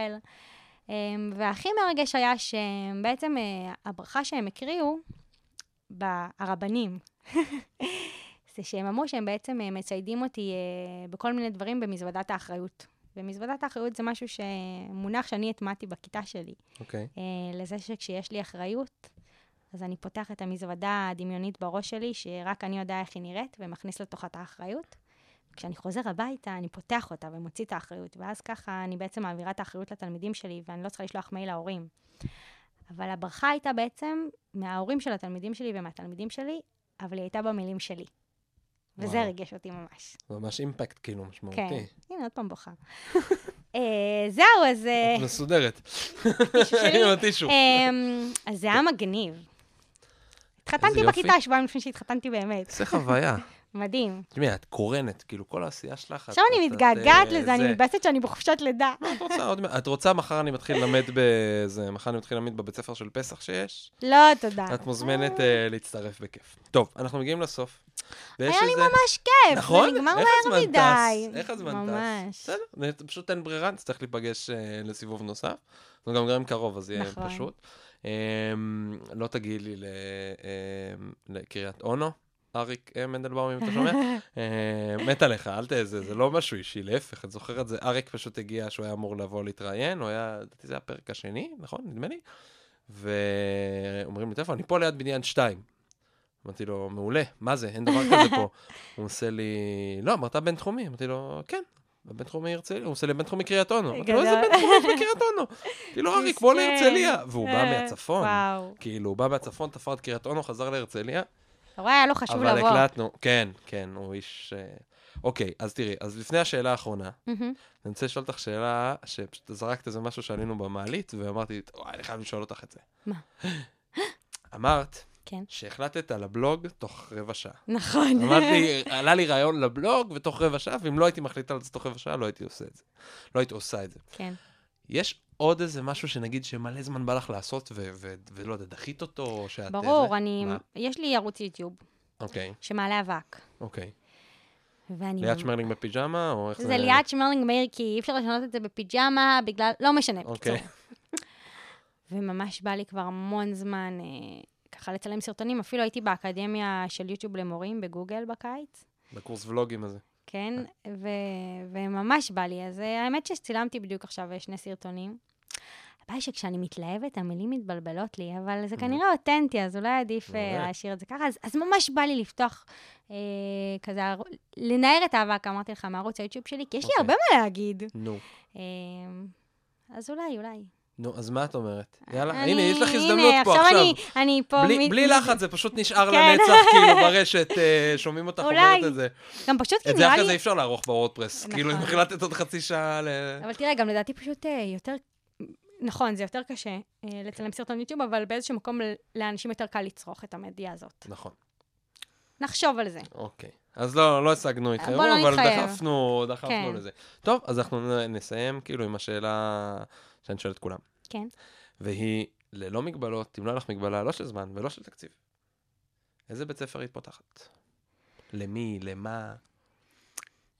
אמ, והכי מרגש היה שבעצם אה, הברכה שהם הקריאו, הרבנים, [laughs] זה שהם אמרו שהם בעצם אה, מציידים אותי אה, בכל מיני דברים במזוודת האחריות. ומזוודת האחריות זה משהו שמונח שאני הטמעתי בכיתה שלי. אוקיי. אה, לזה שכשיש לי אחריות, אז אני פותח את המזוודה הדמיונית בראש שלי, שרק אני יודע איך היא נראית, ומכניס לתוכה את האחריות. כשאני חוזר הביתה, אני פותח אותה ומוציא את האחריות, ואז ככה אני בעצם מעבירה את האחריות לתלמידים שלי, ואני לא צריכה לשלוח מייל להורים. אבל הברכה הייתה בעצם מההורים של התלמידים שלי ומהתלמידים שלי, אבל היא הייתה במילים שלי. וזה. ריגש אותי ממש. ממש אימפקט כאילו כן. משמעותי. הנה, עוד פעם בוכה. [laughs] אה, זהו, אז... אה, את מסודרת. [laughs] עם הטישו. אמ, אז זה היה מגניב. התחתנתי. בכיתה שבועיים לפני שהתחתנתי באמת. איזה חוויה. מדהים. תשמעי, את קורנת, כאילו כל העשייה שלך. עכשיו אני מתגעגעת אה, לזה, אני. מתבאסת שאני בחופשת לידה. את רוצה מחר אני מתחיל ללמד בזה, מחר אני מתחיל ללמד בבית ספר של פסח שיש? לא, תודה. את מוזמנת אה, להצטרף בכיף. טוב, אנחנו מגיעים לסוף. היה לי ממש כיף, נכון? זה נגמר מהר מדי. איך הזמן טס? ממש. בסדר, פשוט אין ברירה, נצטרך להיפגש אה, לסיבוב נוסף. אנחנו גם גרים קרוב, אז יהיה נכון. פשוט. אמ, לא תגיעי לי ל- אמ, לקריית אונו. אריק אה, מנדלבאום, אם אתה שומע, [laughs] אה, מת עליך, אל תזה, זה לא משהו אישי, להפך, את זוכרת זה, אריק פשוט הגיע שהוא היה אמור לבוא להתראיין, הוא היה, לדעתי זה הפרק השני, נכון? נדמה לי. ואומרים לי, טלפון, אני פה ליד בניין 2. אמרתי לו, מעולה, מה זה, אין דבר כזה פה. [laughs] הוא עושה לי, לא, אמרת בינתחומי. אמרתי לו, כן, בבינתחומי הרצליה. הוא עושה לי בינתחומי קריית אונו. אמרתי לו, איזה. בינתחומי בקריית אונו? כאילו, אריק, בוא. להרצליה. והוא בא אה, מהצפון. וואו. כאילו, הוא בא מהצפון, תפר את קריית אונו, חזר להרצליה. אתה רואה, היה לו חשוב אבל לבוא. הקלטנו, כן, כן, הוא איש... אה, אוקיי, אז תראי, אז לפני השאלה האחרונה, מהמם. אני רוצה לשאול אותך שאלה, שפשוט זרקת איזה משהו שעלינו במעלית, ואמרתי, וואי, אני חייב לשאול אותך את זה. מה? [gasps] אמרת כן. שהחלטת על הבלוג תוך רבע שעה. נכון. אמרת לי, [laughs] עלה לי רעיון לבלוג ותוך רבע שעה, ואם לא הייתי מחליטה על זה תוך רבע שעה, לא הייתי עושה את זה. לא הייתי עושה את זה. כן. יש עוד איזה משהו שנגיד שמלא זמן בא לך לעשות, ו- ו- ולא יודע, דחית אותו, או שאת... ברור, זה? אני... מה? יש לי ערוץ יוטיוב אוקיי, שמעלה אבק. אוקיי. ואני... ליאת שמרלינג בפיג'מה, או איך זה? זה ליאת שמרלינג מאיר, כי אי אפשר לשנות את זה בפיג'מה, בגלל... לא משנה, אוקיי. בקיצור. וממש בא לי כבר המון זמן אה, ככה לצלם סרטונים. אפילו הייתי באקדמיה של יוטיוב למורים בגוגל בקיץ, בקורס ולוגים הזה. כן? ו... וממש בא לי. אז אה, האמת שצילמתי בדיוק עכשיו אה, שני סרטונים. הבעיה שכשאני מתלהבת, המילים מתבלבלות לי, אבל זה כנראה אותנטי, אז אולי עדיף אה. להשאיר את זה ככה. אז, אז ממש בא לי לפתוח אה, כזה, ער- לנער את האבק, אמרתי לך, מערוץ היוטיוב שלי, כי יש לי אוקיי. הרבה מה להגיד. נו. אה, אז אולי, אולי. נו, אז מה את אומרת? יאללה, אני- הנה, יש לך הנה, הזדמנות פה עכשיו. עכשיו אני, אני פה... בלי, מ- בלי לחץ, זה פשוט נשאר כן. לנצח, [laughs] כאילו, ברשת, אה, שומעים אותך. אומרת את זה. גם פשוט כי את זה נראה אחרי לי... זה אי אפשר לערוך בוורדפרס. נכון. כאילו, אם החלטת עוד חצי שעה ל... אבל תראה, גם לדעתי פשוט אה, יותר... נכון, זה יותר קשה אה, לצלם סרטון יוטיוב, אבל באיזשהו מקום לאנשים יותר קל לצרוך את המדיה הזאת. נכון, נחשוב על זה. אוקיי. אז לא, לא השגנו איתכם, בוא לא אבל. דחפנו, דחפנו כן. לזה. טוב, אז אנחנו נסיים כאילו עם השאלה שאני שואל את כולם. כן. והיא, ללא מגבלות, אם לא היה לך מגבלה, לא של זמן ולא של תקציב. איזה בית ספר היית פותחת? למי? למה?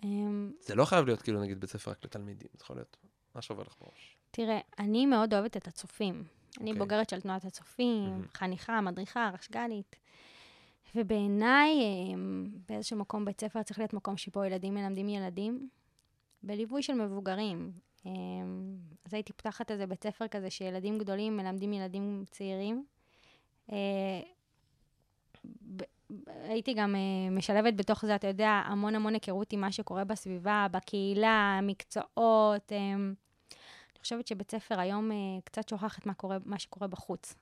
אמ, זה לא חייב להיות כאילו נגיד בית ספר רק לתלמידים, זה יכול להיות מה שעובר לך בראש. תראה, אני מאוד אוהבת את הצופים. אני אוקיי. בוגרת של תנועת הצופים, מהמם. חניכה, מדריכה, רשג"לית. ובעיניי, אמ, באיזשהו מקום בית ספר צריך להיות מקום שבו ילדים מלמדים ילדים, בליווי של מבוגרים. אמ, אז הייתי פותחת איזה בית ספר כזה שילדים גדולים מלמדים ילדים צעירים. אה, הייתי גם אה, משלבת בתוך זה, אתה יודע, המון המון היכרות עם מה שקורה בסביבה, בקהילה, מקצועות. אמ, אני חושבת שבית ספר היום אה, קצת שוכח את מה, קורה, מה שקורה בחוץ.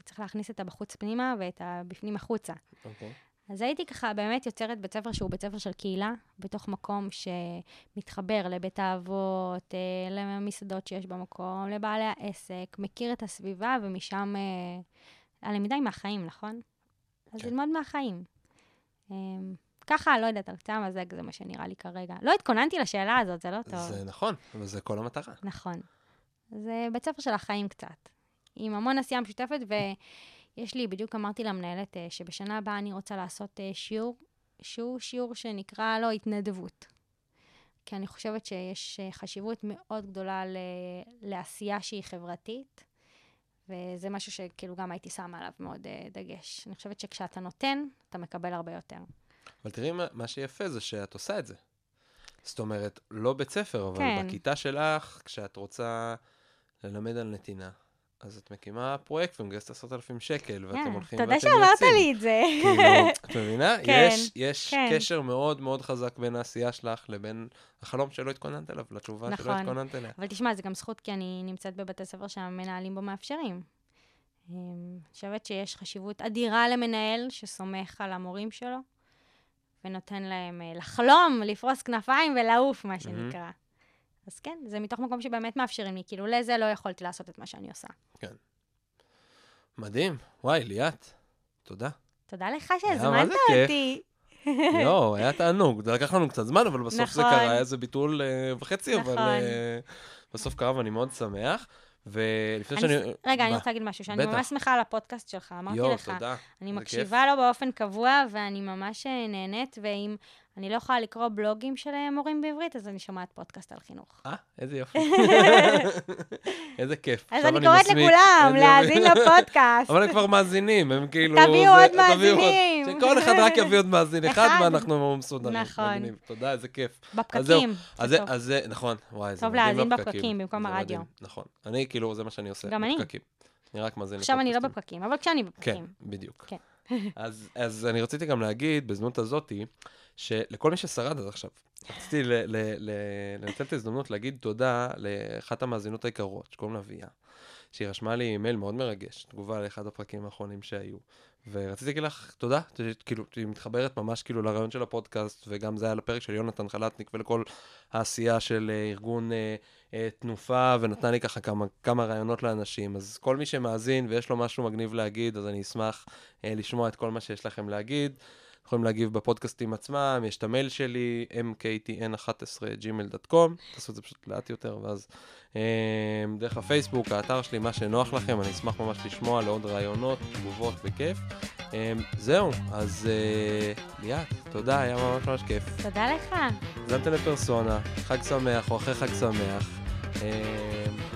וצריך להכניס את הבחוץ פנימה ואת הבפנים החוצה. אוקיי. אז הייתי ככה באמת יוצרת בית ספר שהוא בית ספר של קהילה, בתוך מקום שמתחבר לבית האבות, אה, למסעדות שיש במקום, לבעלי העסק, מכיר את הסביבה, ומשם אה, הלמידה היא מהחיים, נכון? אז כן. ללמוד מהחיים. אה, ככה, לא יודעת, על קצה המזג זה מה שנראה לי כרגע. לא התכוננתי לשאלה הזאת, זה לא טוב. זה נכון, אבל זה כל המטרה. נכון. זה בית ספר של החיים קצת, עם המון עשייה משותפת, ויש לי, בדיוק אמרתי למנהלת, אה, שבשנה הבאה אני רוצה לעשות אה, שיעור, שהוא שיעור שנקרא לו התנדבות. כי אני חושבת שיש אה, חשיבות מאוד גדולה ל- לעשייה שהיא חברתית, וזה משהו שכאילו גם הייתי שמה עליו מאוד דגש. אני חושבת שכשאתה נותן, אתה מקבל הרבה יותר. אבל תראי, מה, מה שיפה זה שאת עושה את זה. זאת אומרת, לא בית ספר, אבל כן. בכיתה שלך, כשאת רוצה ללמד על נתינה, אז את מקימה פרויקט ומגייסת עשרת אלפים שקל, ואתם כן, הולכים תודה ואתם שאמרת יוצאים. לי את זה. כאילו, [laughs] את מבינה? כן, יש, יש כן. קשר מאוד מאוד חזק בין העשייה שלך לבין החלום שלא התכוננת אליו, לתשובה שלא נכון. התכוננת אליה. אבל תשמע, זה גם זכות, כי אני נמצאת בבתי ספר שהמנהלים בו מאפשרים. אמ, אני חושבת שיש חשיבות אדירה למנהל שסומך על המורים שלו, ונותן להם אה, לחלום, לפרוס כנפיים ולעוף, מה שנקרא. אז כן, זה מתוך מקום שבאמת מאפשרים לי, כאילו לזה לא יכולתי לעשות את מה שאני עושה. מדהים. וואי, ליאת, תודה. תודה לך שהזמנת. אותי. לא, היה תענוג. זה לקח לנו קצת זמן, אבל בסוף זה נכון. קרה, היה איזה ביטול אה, וחצי, אבל נכון. אה, בסוף קרה ואני מאוד שמח. ולפני אני שאני... רגע, אני? רוצה להגיד משהו, שאני בטח. ממש שמחה על הפודקאסט שלך, אמרתי יואו, לך. תודה. אני מקשיבה לו באופן קבוע, ואני ממש אה, נהנית, ואם אני לא יכולה לקרוא בלוגים של אה, מורים בעברית, אז אני שומעת פודקאסט על חינוך. אה, איזה יופי. [laughs] איזה כיף. אז אני קוראת. לכולם להאזין. לפודקאסט. אבל הם כבר מאזינים, הם כאילו... תביאו עוד. מאזינים. שכל אחד רק יביא עוד מאזין אחד. ואנחנו מסודרים. נכון. תודה, איזה כיף. בפקקים. אז זה נכון, וואי, זה טוב להאזין בפקקים. במקום הרדיו. נכון. אני, כאילו, זה מה שאני עושה. גם אני. אני רק מאזין עכשיו אני לא לפודקאסטים. בפקקים, אבל כשאני כן, בפקקים. בדיוק. כן. אז, אז אני רציתי גם להגיד, בזנות הזאתי, שלכל מי ששרד עד עכשיו, רציתי לנצל את ההזדמנות להגיד תודה לאחת המאזינות היקרות, שקוראים לה ויה, שהיא רשמה לי אימייל מאוד מרגש, תגובה לאחד הפרקים האחרונים שהיו. ורציתי להגיד לך תודה, כאילו, היא מתחברת ממש כאילו לרעיון של הפודקאסט, וגם זה היה לפרק של יונתן חלטניק ולכל העשייה של אה, ארגון אה, אה, תנופה, ונתנה לי ככה כמה, כמה רעיונות לאנשים. אז כל מי שמאזין ויש לו משהו מגניב להגיד, אז אני אשמח אה, לשמוע את כל מה שיש לכם להגיד. יכולים להגיב בפודקאסטים עצמם, יש את המייל שלי, mktn11gmail.com, תעשו את זה פשוט לאט יותר, ואז אה, דרך הפייסבוק, האתר שלי, מה שנוח לכם, אני אשמח ממש לשמוע לעוד רעיונות, תגובות, בכיף. אה, זהו, אז אה, ליאת, תודה, היה ממש ממש כיף. תודה לך. האזנתם לפרסונה, חג שמח או אחרי חג שמח.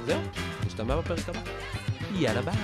זהו, נשתמע בפרק הבא. יאללה ביי.